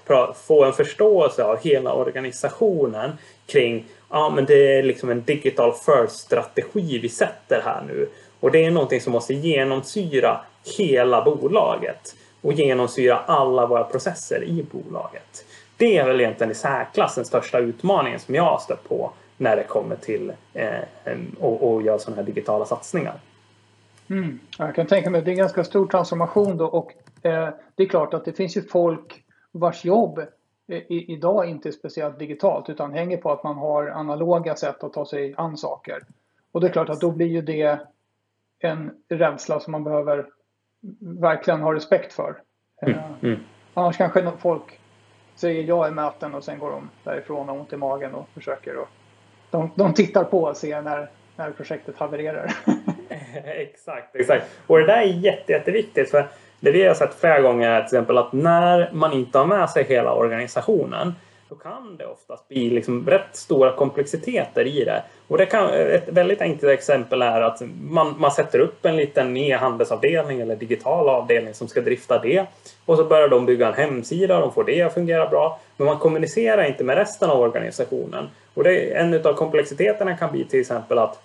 Få en förståelse av hela organisationen kring ja, men det är liksom en digital first strategi vi sätter här nu. Och det är någonting som måste genomsyra hela bolaget och genomsyra alla våra processer i bolaget. Det är väl egentligen i särklass den största utmaningen som jag har stött på när det kommer till eh, att göra sådana här digitala satsningar. Mm. Jag kan tänka mig att det är en ganska stor transformation då och eh, det är klart att det finns ju folk vars jobb eh, i, idag inte är speciellt digitalt utan hänger på att man har analoga sätt att ta sig an saker. Och det är klart att då blir ju det en rädsla som man behöver verkligen ha respekt för. Mm. Eh, mm. Annars kanske folk säger ja i möten och sen går de därifrån och ont i magen och försöker. Och de, de tittar på och ser när, när projektet havererar. exakt, exakt. Och det där är jätte, jätteviktigt. För Det vi har sett flera gånger är till exempel att när man inte har med sig hela organisationen så kan det oftast bli liksom rätt stora komplexiteter i det. Och det kan, ett väldigt enkelt exempel är att man, man sätter upp en liten e-handelsavdelning eller digital avdelning som ska drifta det. Och så börjar de bygga en hemsida, de får det att fungera bra. Men man kommunicerar inte med resten av organisationen. Och det, en av komplexiteterna kan bli till exempel att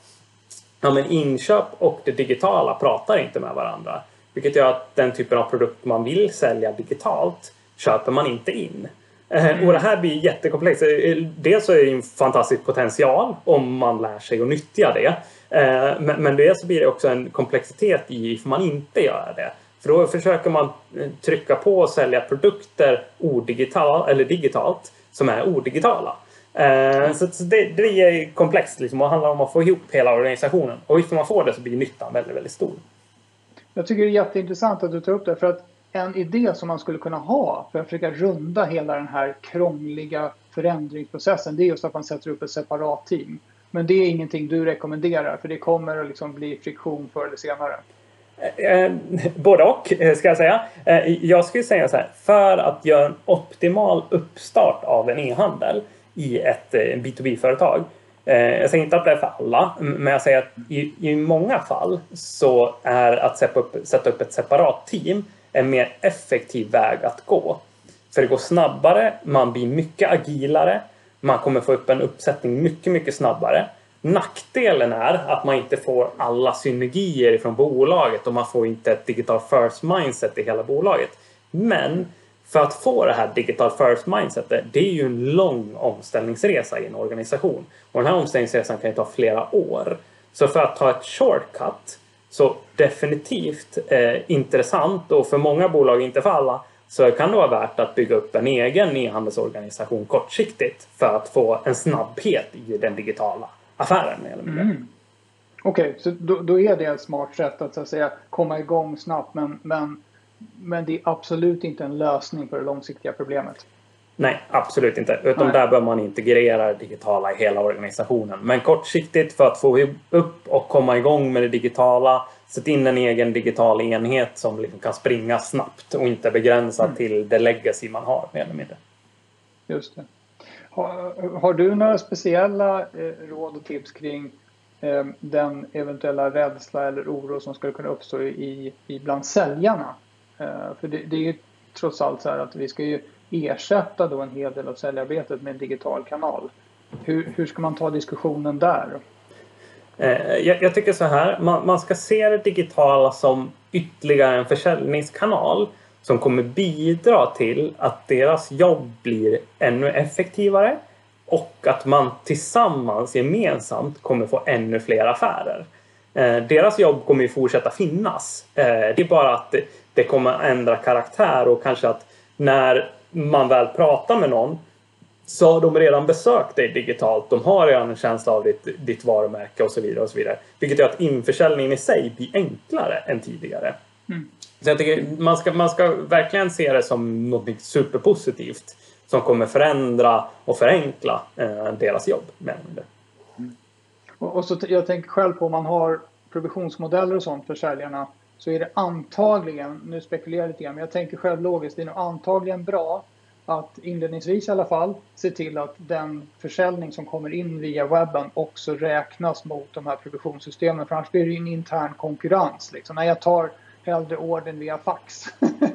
ja, men inköp och det digitala pratar inte med varandra. Vilket gör att den typen av produkt man vill sälja digitalt köper man inte in. Mm. Och det här blir jättekomplext. Eh, dels så är det en fantastisk potential om man lär sig att nyttja det. Eh, men dels så blir det också en komplexitet i om man inte gör det. För då försöker man trycka på och sälja produkter odigital, eller digitalt som är odigitala. Mm. Så det, det är komplext liksom och handlar om att få ihop hela organisationen. Och ifall man får det så blir nyttan väldigt, väldigt stor. Jag tycker det är jätteintressant att du tar upp det. För att en idé som man skulle kunna ha för att försöka runda hela den här krångliga förändringsprocessen det är just att man sätter upp ett separat team. Men det är ingenting du rekommenderar för det kommer att liksom bli friktion förr eller senare. Eh, eh, både och eh, ska jag säga. Jag skulle säga så här. För att göra en optimal uppstart av en e-handel i ett B2B-företag. Jag säger inte att det är för alla, men jag säger att i, i många fall så är att sätta upp, sätta upp ett separat team en mer effektiv väg att gå. För det går snabbare, man blir mycket agilare, man kommer få upp en uppsättning mycket, mycket snabbare. Nackdelen är att man inte får alla synergier från bolaget och man får inte ett digital first mindset i hela bolaget. Men för att få det här digital first mindsetet, det är ju en lång omställningsresa i en organisation. Och den här omställningsresan kan ju ta flera år. Så för att ta ett shortcut så definitivt eh, intressant och för många bolag, inte för alla, så kan det vara värt att bygga upp en egen e-handelsorganisation kortsiktigt för att få en snabbhet i den digitala affären. Mm. Okej, okay, så då, då, är det ett smart sätt att, så att säga, komma igång snabbt men, men, men det är absolut inte en lösning på det långsiktiga problemet. Nej, absolut inte. Utan Nej. där bör man integrera det digitala i hela organisationen. Men kortsiktigt för att få upp och komma igång med det digitala, sätt in en egen digital enhet som liksom kan springa snabbt och inte begränsad mm. till det legacy man har mer eller mindre. Just det. Har, har du några speciella eh, råd och tips kring eh, den eventuella rädsla eller oro som skulle kunna uppstå i, i bland säljarna? Eh, för det, det är ju trots allt så här att vi ska ju ersätta då en hel del av säljarbetet med en digital kanal. Hur, hur ska man ta diskussionen där? Eh, jag, jag, tycker så här, man, man, ska se det digitala som ytterligare en försäljningskanal som kommer bidra till att deras jobb blir ännu effektivare och att man tillsammans gemensamt kommer få ännu fler affärer. Eh, deras jobb kommer ju fortsätta finnas. Eh, det är bara att det kommer ändra karaktär och kanske att när man väl pratar med någon så har de redan besökt dig digitalt. De har redan en känsla av ditt, ditt varumärke och så vidare. och så vidare. Vilket gör att införsäljningen i sig blir enklare än tidigare. Mm. Så jag tycker man ska, man ska verkligen se det som något superpositivt som kommer förändra och förenkla eh, deras jobb. Mm. Och, och så jag tänker själv på om man har provisionsmodeller och sånt för säljarna så är det antagligen, nu spekulerar jag lite grann, men jag tänker själv logiskt, det är nog antagligen bra att inledningsvis i alla fall se till att den försäljning som kommer in via webben också räknas mot de här provisionssystemen. För annars blir det en intern konkurrens. Liksom. När jag tar hellre orden via fax.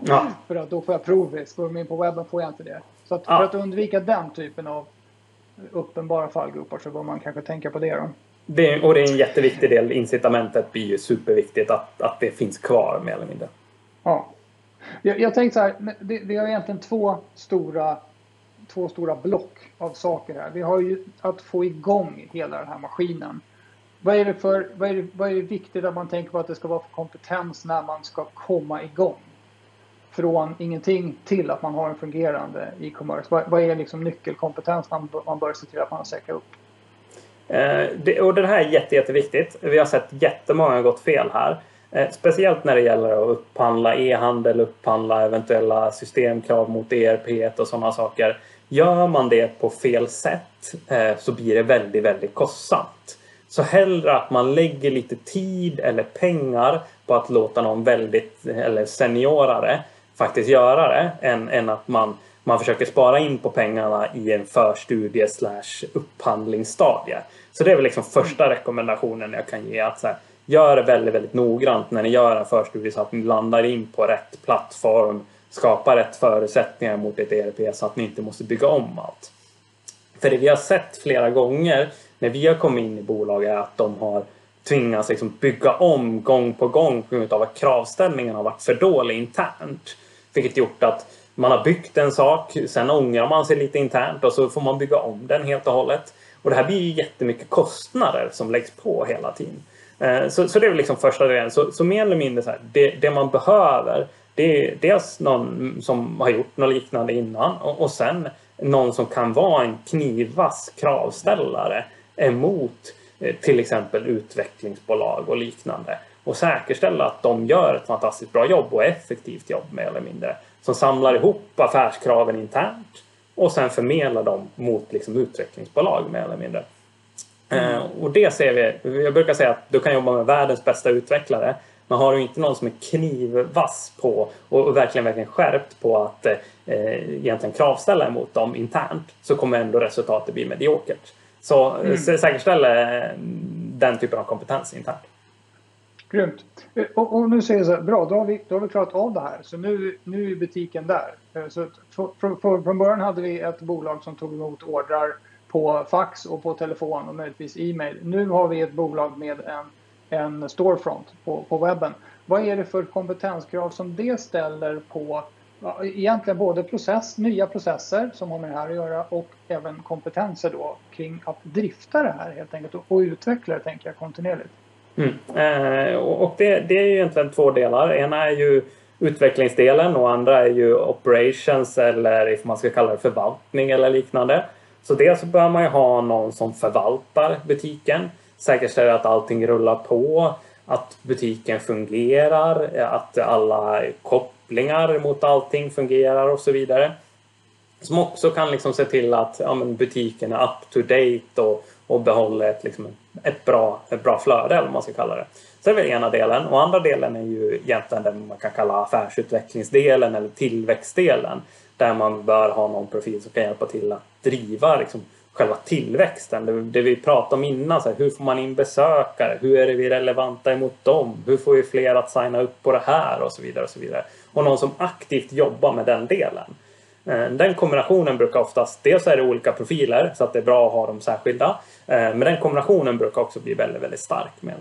Ja. för att då får jag provis. Går de in på webben får jag inte det. Så att ja. för att undvika den typen av uppenbara fallgropar så bör man kanske tänka på det då. Det, och det är en jätteviktig del. Incitamentet blir ju superviktigt att, att det finns kvar mer eller mindre. Ja. Jag, jag tänkte så här, det, vi har egentligen två stora, två stora block av saker här. Vi har ju att få igång hela den här maskinen. Vad är, det för, vad, är det, vad är det viktigt att man tänker på att det ska vara för kompetens när man ska komma igång? Från ingenting till att man har en fungerande e-commerce. Vad, vad, är liksom nyckelkompetens man, man bör se till att man säkrar upp? Eh, det, och det här är jätte, jätteviktigt. Vi har sett jättemånga gått fel här. Eh, speciellt när det gäller att upphandla e-handel, upphandla eventuella systemkrav mot ERP och sådana saker. Gör man det på fel sätt eh, så blir det väldigt, väldigt kostsamt. Så hellre att man lägger lite tid eller pengar på att låta någon väldigt, eller seniorare faktiskt göra det än, än att man, man försöker spara in på pengarna i en förstudie slash upphandlingsstadie. Så det är väl liksom första rekommendationen jag kan ge. att så här, Gör det väldigt, väldigt noggrant när ni gör en förstudie så att ni landar in på rätt plattform, skapar rätt förutsättningar mot ett ERP så att ni inte måste bygga om allt. För det vi har sett flera gånger när vi har kommit in i bolag är att de har tvingats liksom bygga om gång på gång på grund av att kravställningen har varit för dålig internt. Vilket gjort att man har byggt en sak, sen ångrar man sig lite internt och så får man bygga om den helt och hållet. Och det här blir ju jättemycket kostnader som läggs på hela tiden. Eh, så, så det är väl liksom första delen. Så, så mer eller mindre så här, det, det, man behöver det är dels någon som har gjort något liknande innan och, och sen någon som kan vara en knivvass kravställare emot eh, till exempel utvecklingsbolag och liknande och säkerställa att de gör ett fantastiskt bra jobb och effektivt jobb mer eller mindre. Som samlar ihop affärskraven internt och sen förmedlar dem mot liksom utvecklingsbolag mer eller mindre. Mm. Eh, och det ser vi. Jag brukar säga att du kan jobba med världens bästa utvecklare men har du inte någon som är knivvass på och, verkligen, verkligen skärpt på att eh, egentligen kravställa emot dem internt så kommer ändå resultatet bli mediokert. Så mm. säkerställ eh, den typen av kompetens internt. Grymt. Eh, och, och, nu säger jag så här, bra, då har, vi, då har vi klarat av det här. Så nu, nu är butiken där. Eh, så från, från början hade vi ett bolag som tog emot ordrar på fax och på telefon och möjligtvis e-mail. Nu har vi ett bolag med en, en storefront på, på webben. Vad är det för kompetenskrav som det ställer på egentligen både process, nya processer som har med det här att göra och även kompetenser då kring att drifta det här helt enkelt och, och utveckla det tänker jag kontinuerligt. Mm. Eh, och det, det är ju egentligen två delar. Ena är ju utvecklingsdelen och andra är ju operations eller om man ska kalla det förvaltning eller liknande. Så dels så bör man ju ha någon som förvaltar butiken, säkerställer att allting rullar på, att butiken fungerar, att alla kopplingar mot allting fungerar och så vidare. Som också kan liksom se till att ja, butiken är up to date och, och behåller ett, liksom, ett, bra, ett bra flöde, eller vad man ska kalla det. Så det är väl ena delen. Och andra delen är ju egentligen den man kan kalla affärsutvecklingsdelen eller tillväxtdelen. Där man bör ha någon profil som kan hjälpa till att driva liksom, själva tillväxten. Det, det vi pratade om innan, så här, hur får man in besökare? Hur är vi relevanta emot dem? Hur får vi fler att signa upp på det här? Och så vidare. Och så vidare. Och någon som aktivt jobbar med den delen. Eh, den kombinationen brukar oftast, dels är det olika profiler så att det är bra att ha dem särskilda. Eh, men den kombinationen brukar också bli väldigt, väldigt stark. Med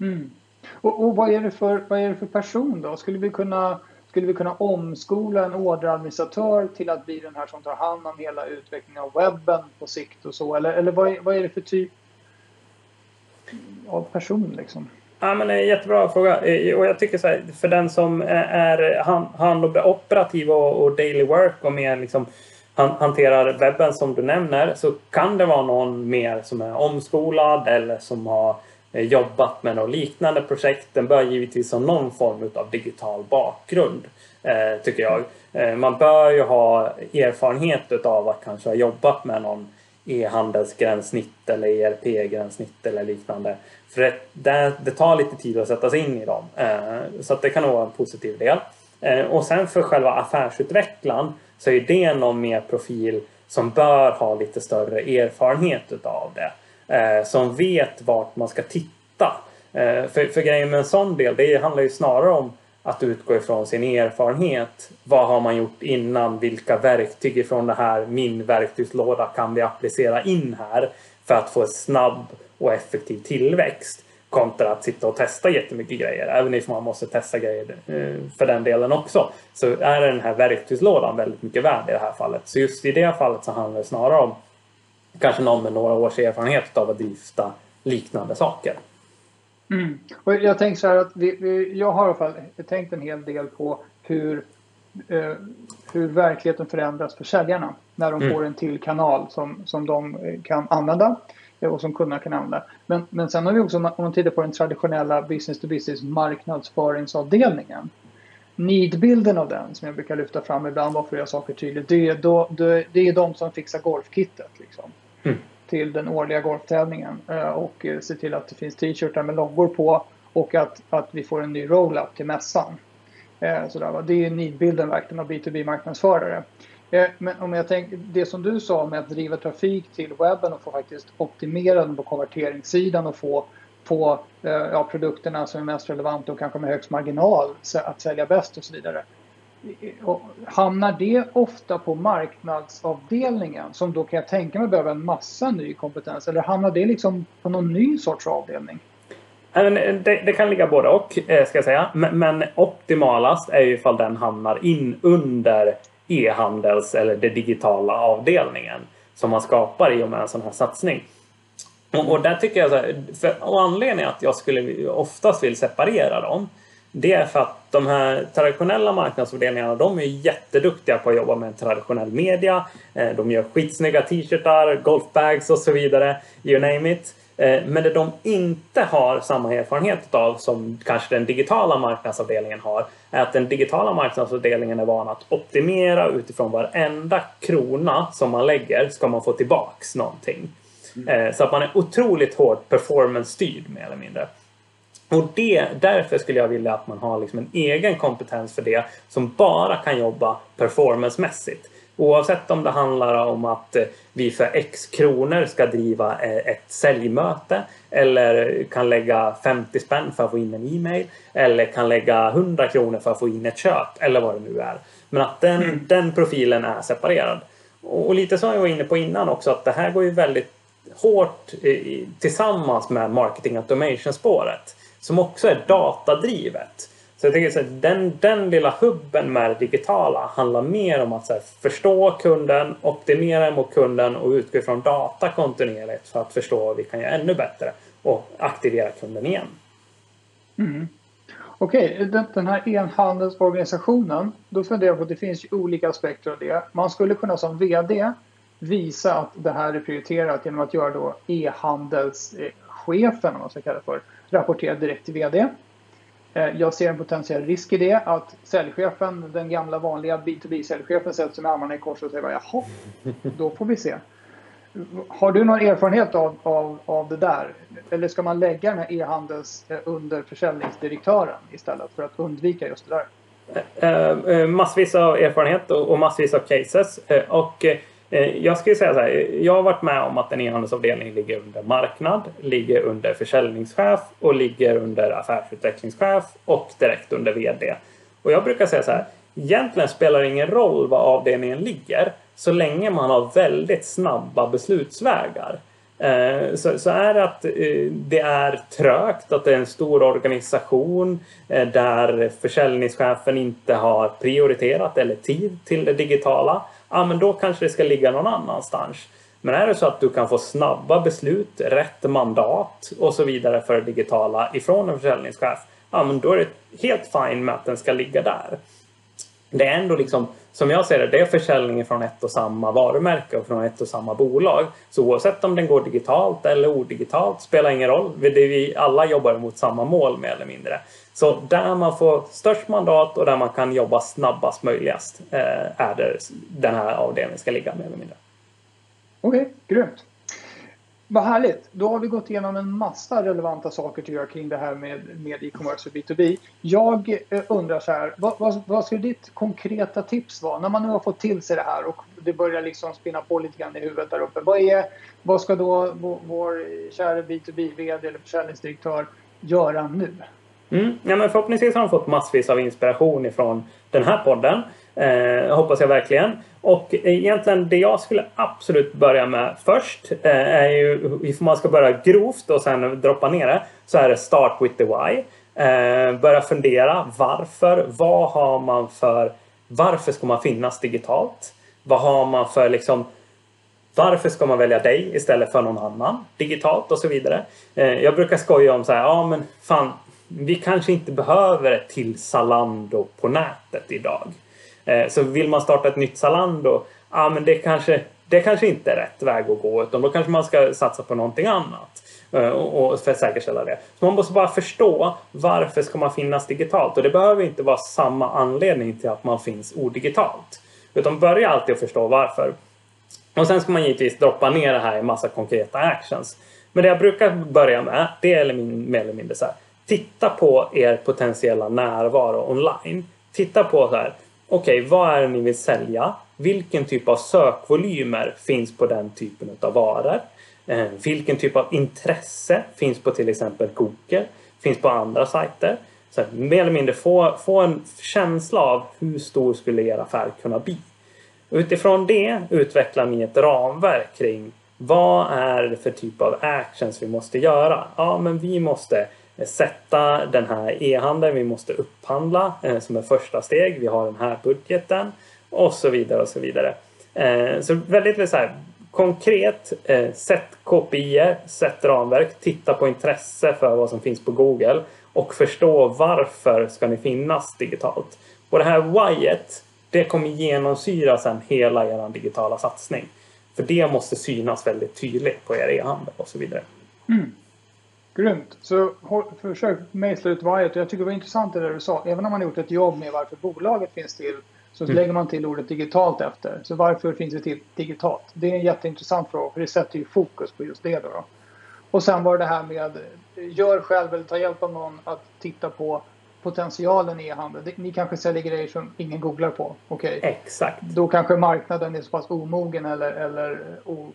mm. och, och vad, är det för, vad är det för person då? Skulle vi kunna skulle vi kunna omskola en orderadministratör till att bli den här som tar hand om hela utvecklingen av webben på sikt och så? Eller, eller vad, är, vad är det för typ av person liksom? Ja, men det är en jättebra fråga. Eh, och jag tycker så här, för den som är hand, hand operativ och, och, daily work och mer liksom hanterar webben som du nämner så kan det vara någon mer som är omskolad eller som har eh, jobbat med något liknande projekt. Den bör givetvis ha någon form av digital bakgrund, eh, tycker jag. Eh, man bör ju ha erfarenhet av att kanske ha jobbat med någon e-handelsgränssnitt eller ERP-gränssnitt eller liknande. För det, det, tar lite tid att sätta sig in i dem. Så att det kan nog vara en positiv del. Och sen för själva affärsutvecklaren så är det någon mer profil som bör ha lite större erfarenhet utav det eh, som vet vart man ska titta. Eh, för, för grejen med en sån del, det handlar ju snarare om att utgå ifrån sin erfarenhet. Vad har man gjort innan? Vilka verktyg ifrån det här min verktygslåda kan vi applicera in här för att få en snabb och effektiv tillväxt? Kontra att sitta och testa jättemycket grejer. Även om man måste testa grejer eh, för den delen också. Så är den här verktygslådan väldigt mycket värd i det här fallet. Så just i det fallet så handlar det snarare om kanske någon med några års erfarenhet av att drifta liknande saker. Mm. Och jag tänker så här att vi, vi, jag har i alla fall tänkt en hel del på hur, eh, hur verkligheten förändras för säljarna när de mm. får en till kanal som, som de kan använda och som kunderna kan använda. Men, men sen har vi också, om man tittar på den traditionella business to business marknadsföringsavdelningen. Nidbilden av den som jag brukar lyfta fram ibland för att göra saker tydligt. Det är, då, det, det är de som fixar golfkittet. Liksom mm. till den årliga golftävlingen eh, och eh, se till att det finns t-shirtar med loggor på och att, att vi får en ny roll-up till mässan. Eh, sådär, Det är nidbilden verkligen av B2B-marknadsförare. Eh, men om jag tänker det som du sa med att driva trafik till webben och få faktiskt optimera den på konverteringssidan och få på eh, ja, produkterna som är mest relevanta och kanske med högst marginal att sälja bäst och så vidare. Eh, och hamnar det ofta på marknadsavdelningen som då kan jag tänka mig behöver en massa ny kompetens eller hamnar det liksom på någon ny sorts avdelning? Det, det kan ligga både och ska jag säga. Men optimalast är ju ifall den hamnar in under e-handels eller den digitala avdelningen som man skapar i och med en sån här satsning. Och, och där tycker jag så här, för, och anledningen att jag skulle oftast vill separera dem det är för att de här traditionella marknadsavdelningarna de är jätteduktiga på att jobba med traditionell media. Eh, de gör skitsnygga t-shirtar, golfbags och så vidare. You name it. Eh, men det de inte har samma erfarenhet av som kanske den digitala marknadsavdelningen har är att den digitala marknadsavdelningen är van att optimera utifrån varenda krona som man lägger ska man få tillbaks någonting. Mm. Så att man är otroligt hårt performance-styrd mer eller mindre. Och det, därför skulle jag vilja att man har liksom en egen kompetens för det som bara kan jobba performancemässigt. Oavsett om det handlar om att eh, vi för X kronor ska driva eh, ett säljmöte eller kan lägga 50 spänn för att få in en e-mail eller kan lägga 100 kronor för att få in ett köp eller vad det nu är. Men att den, mm. den profilen är separerad. Och lite som jag var inne på innan också att det här går ju väldigt hårt tillsammans med marketing automation spåret som också är datadrivet. Så jag tänker att den, den lilla hubben med det digitala handlar mer om att här, förstå kunden, optimera mot kunden och utgå från data kontinuerligt för att förstå vad vi kan göra ännu bättre och aktivera kunden igen. Mm. Okej, okay, den, här e-handelsorganisationen, då funderar jag på att det finns ju olika aspekter av det. Man skulle kunna som VD visa att det här är prioriterat genom att göra då e-handelschefen, om man ska kalla det för, rapportera direkt till VD. Eh, jag ser en potentiell risk i det att säljchefen, den gamla vanliga B2B-säljchefen sätter sig med armarna i kors och säger jaha, då får vi se. Har du någon erfarenhet av, av, av det där? Eller ska man lägga den här e-handels eh, under försäljningsdirektören istället för att undvika just det där? Eh, massvis av erfarenhet och massvis av cases. Och Eh, jag skulle säga så här, jag har varit med om att en e-handelsavdelning ligger under marknad, ligger under försäljningschef och ligger under affärsutvecklingschef och direkt under VD. Och jag brukar säga så här, egentligen spelar det ingen roll var avdelningen ligger så länge man har väldigt snabba beslutsvägar. Eh, så, så är det att eh, det är trögt, att det är en stor organisation där försäljningschefen inte har prioriterat eller tid till det digitala ja men då kanske det ska ligga någon annanstans. Men är det så att du kan få snabba beslut, rätt mandat och så vidare för det digitala ifrån en försäljningschef, ja men då är det helt fine med att den ska ligga där. Det är ändå liksom, som jag ser det, det är försäljning från ett och samma varumärke och från ett och samma bolag. Så oavsett om den går digitalt eller odigitalt spelar ingen roll. Vi alla jobbar mot samma mål mer eller mindre. Så där man får störst mandat och där man kan jobba snabbast möjligast eh, är där den här avdelningen ska ligga mer eller mindre. Okej, okay, grymt. Vad härligt! Då har vi gått igenom en massa relevanta saker tycker jag kring det här med, med e-commerce och B2B. Jag eh, undrar så här, vad, vad, vad skulle ditt konkreta tips vara när man nu har fått till sig det här och det börjar liksom spinna på lite grann i huvudet där uppe. Vad, är, vad ska då vår, vår kära B2B-VD eller försäljningsdirektör göra nu? Mm. Ja, men förhoppningsvis har de fått massvis av inspiration ifrån den här podden. Eh, hoppas jag verkligen. Och egentligen det jag skulle absolut börja med först eh, är ju, ifall man ska börja grovt och sen droppa ner det, så är det start with the why. Eh, börja fundera varför, vad har man för, varför ska man finnas digitalt? Vad har man för liksom varför ska man välja dig istället för någon annan digitalt och så vidare? Eh, jag brukar skoja om så här, ja men fan, vi kanske inte behöver ett till Zalando på nätet idag. Eh, så vill man starta ett nytt Zalando, ja men det kanske, det kanske inte är rätt väg att gå utan då kanske man ska satsa på någonting annat. Eh, och, för att säkerställa det. Så man måste bara förstå varför ska man finnas digitalt och det behöver inte vara samma anledning till att man finns odigitalt. Utan börja alltid att förstå varför. Och sen ska man givetvis droppa ner det här i massa konkreta actions. Men det jag brukar börja med, det är mer eller mindre så här titta på er potentiella närvaro online. Titta på så här, okej, okay, vad är det ni vill sälja? Vilken typ av sökvolymer finns på den typen av varor? Eh, vilken typ av intresse finns på till exempel Google? Finns på andra sajter? Så här, mer eller mindre få, få en känsla av hur stor skulle er affär kunna bli? Utifrån det utvecklar ni ett ramverk kring vad är det för typ av actions vi måste göra? Ja, men vi måste Eh, sätta den här e-handeln, vi måste upphandla eh, som ett första steg. Vi har den här budgeten och så vidare och så vidare. Eh, så väldigt så här, konkret, sätt KPI, sätt ramverk, titta på intresse för vad som finns på Google och förstå varför ska ni finnas digitalt. Och det här whyet, det kommer genomsyra sen hela er digitala satsning. För det måste synas väldigt tydligt på er e-handel och så vidare. Mm. Grymt. Så försök mejsla ut whyet. Jag tycker det var intressant det du sa. Även om man har gjort ett jobb med varför bolaget finns till så mm. lägger man till ordet digitalt efter. Så varför finns det till digitalt? Det är en jätteintressant fråga för det sätter ju fokus på just det. Då, då. Och sen var det här med gör själv eller ta hjälp av någon att titta på potentialen i e-handel. Ni kanske säljer grejer som ingen googlar på. Okay. Exakt. Då kanske marknaden är så pass omogen eller, eller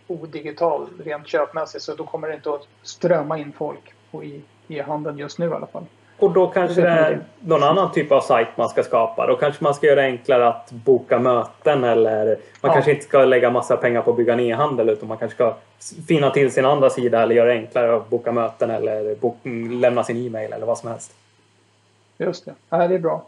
odigital rent köpmässigt så då kommer det inte att strömma in folk på e-handeln just nu i alla fall. Och då kanske det är någon annan typ av sajt man ska skapa. Då kanske man ska göra det enklare att boka möten eller man ja. kanske inte ska lägga massa pengar på att bygga en e-handel utan man kanske ska finna till sin andra sida eller göra det enklare att boka möten eller lämna sin e-mail eller vad som helst. Just det. Ja, det är bra.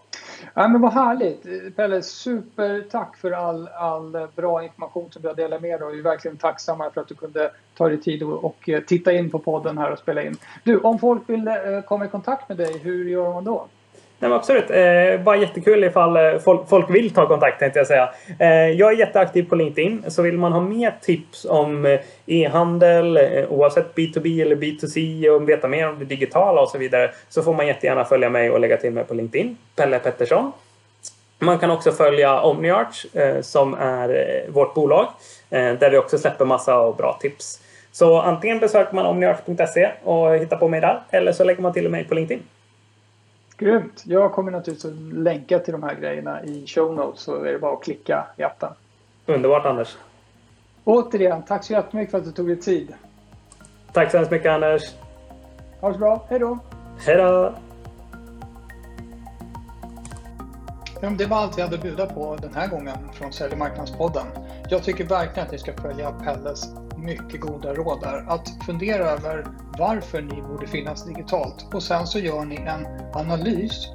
Ja, men vad härligt. Pelle, supertack för all, all bra information som du har delat med dig. Vi är verkligen tacksamma för att du kunde ta dig tid och, och eh, titta in på podden här och spela in. Du, om folk vill eh, komma i kontakt med dig, hur gör man då? Nej, absolut. Eh, bara jättekul ifall eh, folk, folk vill ta kontakt tänkte jag säga. Eh, jag är jätteaktiv på LinkedIn. Så vill man ha mer tips om eh, e-handel eh, oavsett B2B eller B2C och veta mer om det digitala och så vidare så får man jättegärna följa mig och lägga till mig på LinkedIn. Pelle Pettersson. Man kan också följa OmniArch eh, som är eh, vårt bolag där vi också släpper massa och bra tips. Så antingen besöker man omniarch.se och hittar på mig där eller så lägger man till mig på LinkedIn. Grymt! Jag kommer naturligtvis att länka till de här grejerna i show notes så är det bara att klicka i appen. Underbart Anders! Återigen, tack så jättemycket för att du tog dig tid. Tack så hemskt mycket Anders! Ha det så bra, hej då! Hej då! det var allt vi hade att bjuda på den här gången från Sälj marknadspodden. Jag tycker verkligen att ni ska följa Pelles mycket goda råd där. Att fundera över varför ni borde finnas digitalt och sen så gör ni en analys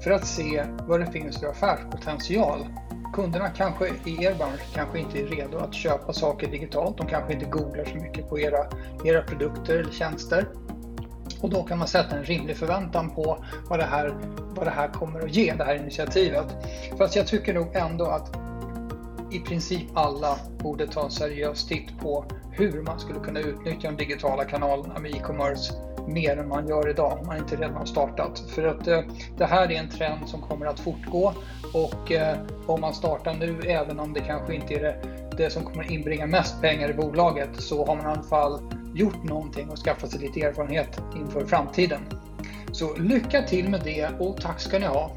för att se vad det finns för affärspotential. Kunderna kanske i er bransch kanske inte är redo att köpa saker digitalt. De kanske inte googlar så mycket på era, era produkter eller tjänster. Och då kan man sätta en rimlig förväntan på vad det, här, vad det här kommer att ge, det här initiativet. Fast jag tycker nog ändå att i princip alla borde ta en seriös titt på hur man skulle kunna utnyttja de digitala kanalerna med e-commerce mer än man gör idag om man inte redan har startat. För att eh, det här är en trend som kommer att fortgå och eh, om man startar nu, även om det kanske inte är det, det som kommer inbringa mest pengar i bolaget, så har man i alla fall gjort någonting och skaffat sig lite erfarenhet inför framtiden. Så lycka till med det och tack ska ni ha!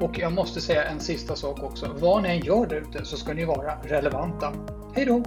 Och jag måste säga en sista sak också. Vad ni än gör där ute så ska ni vara relevanta. Hej då!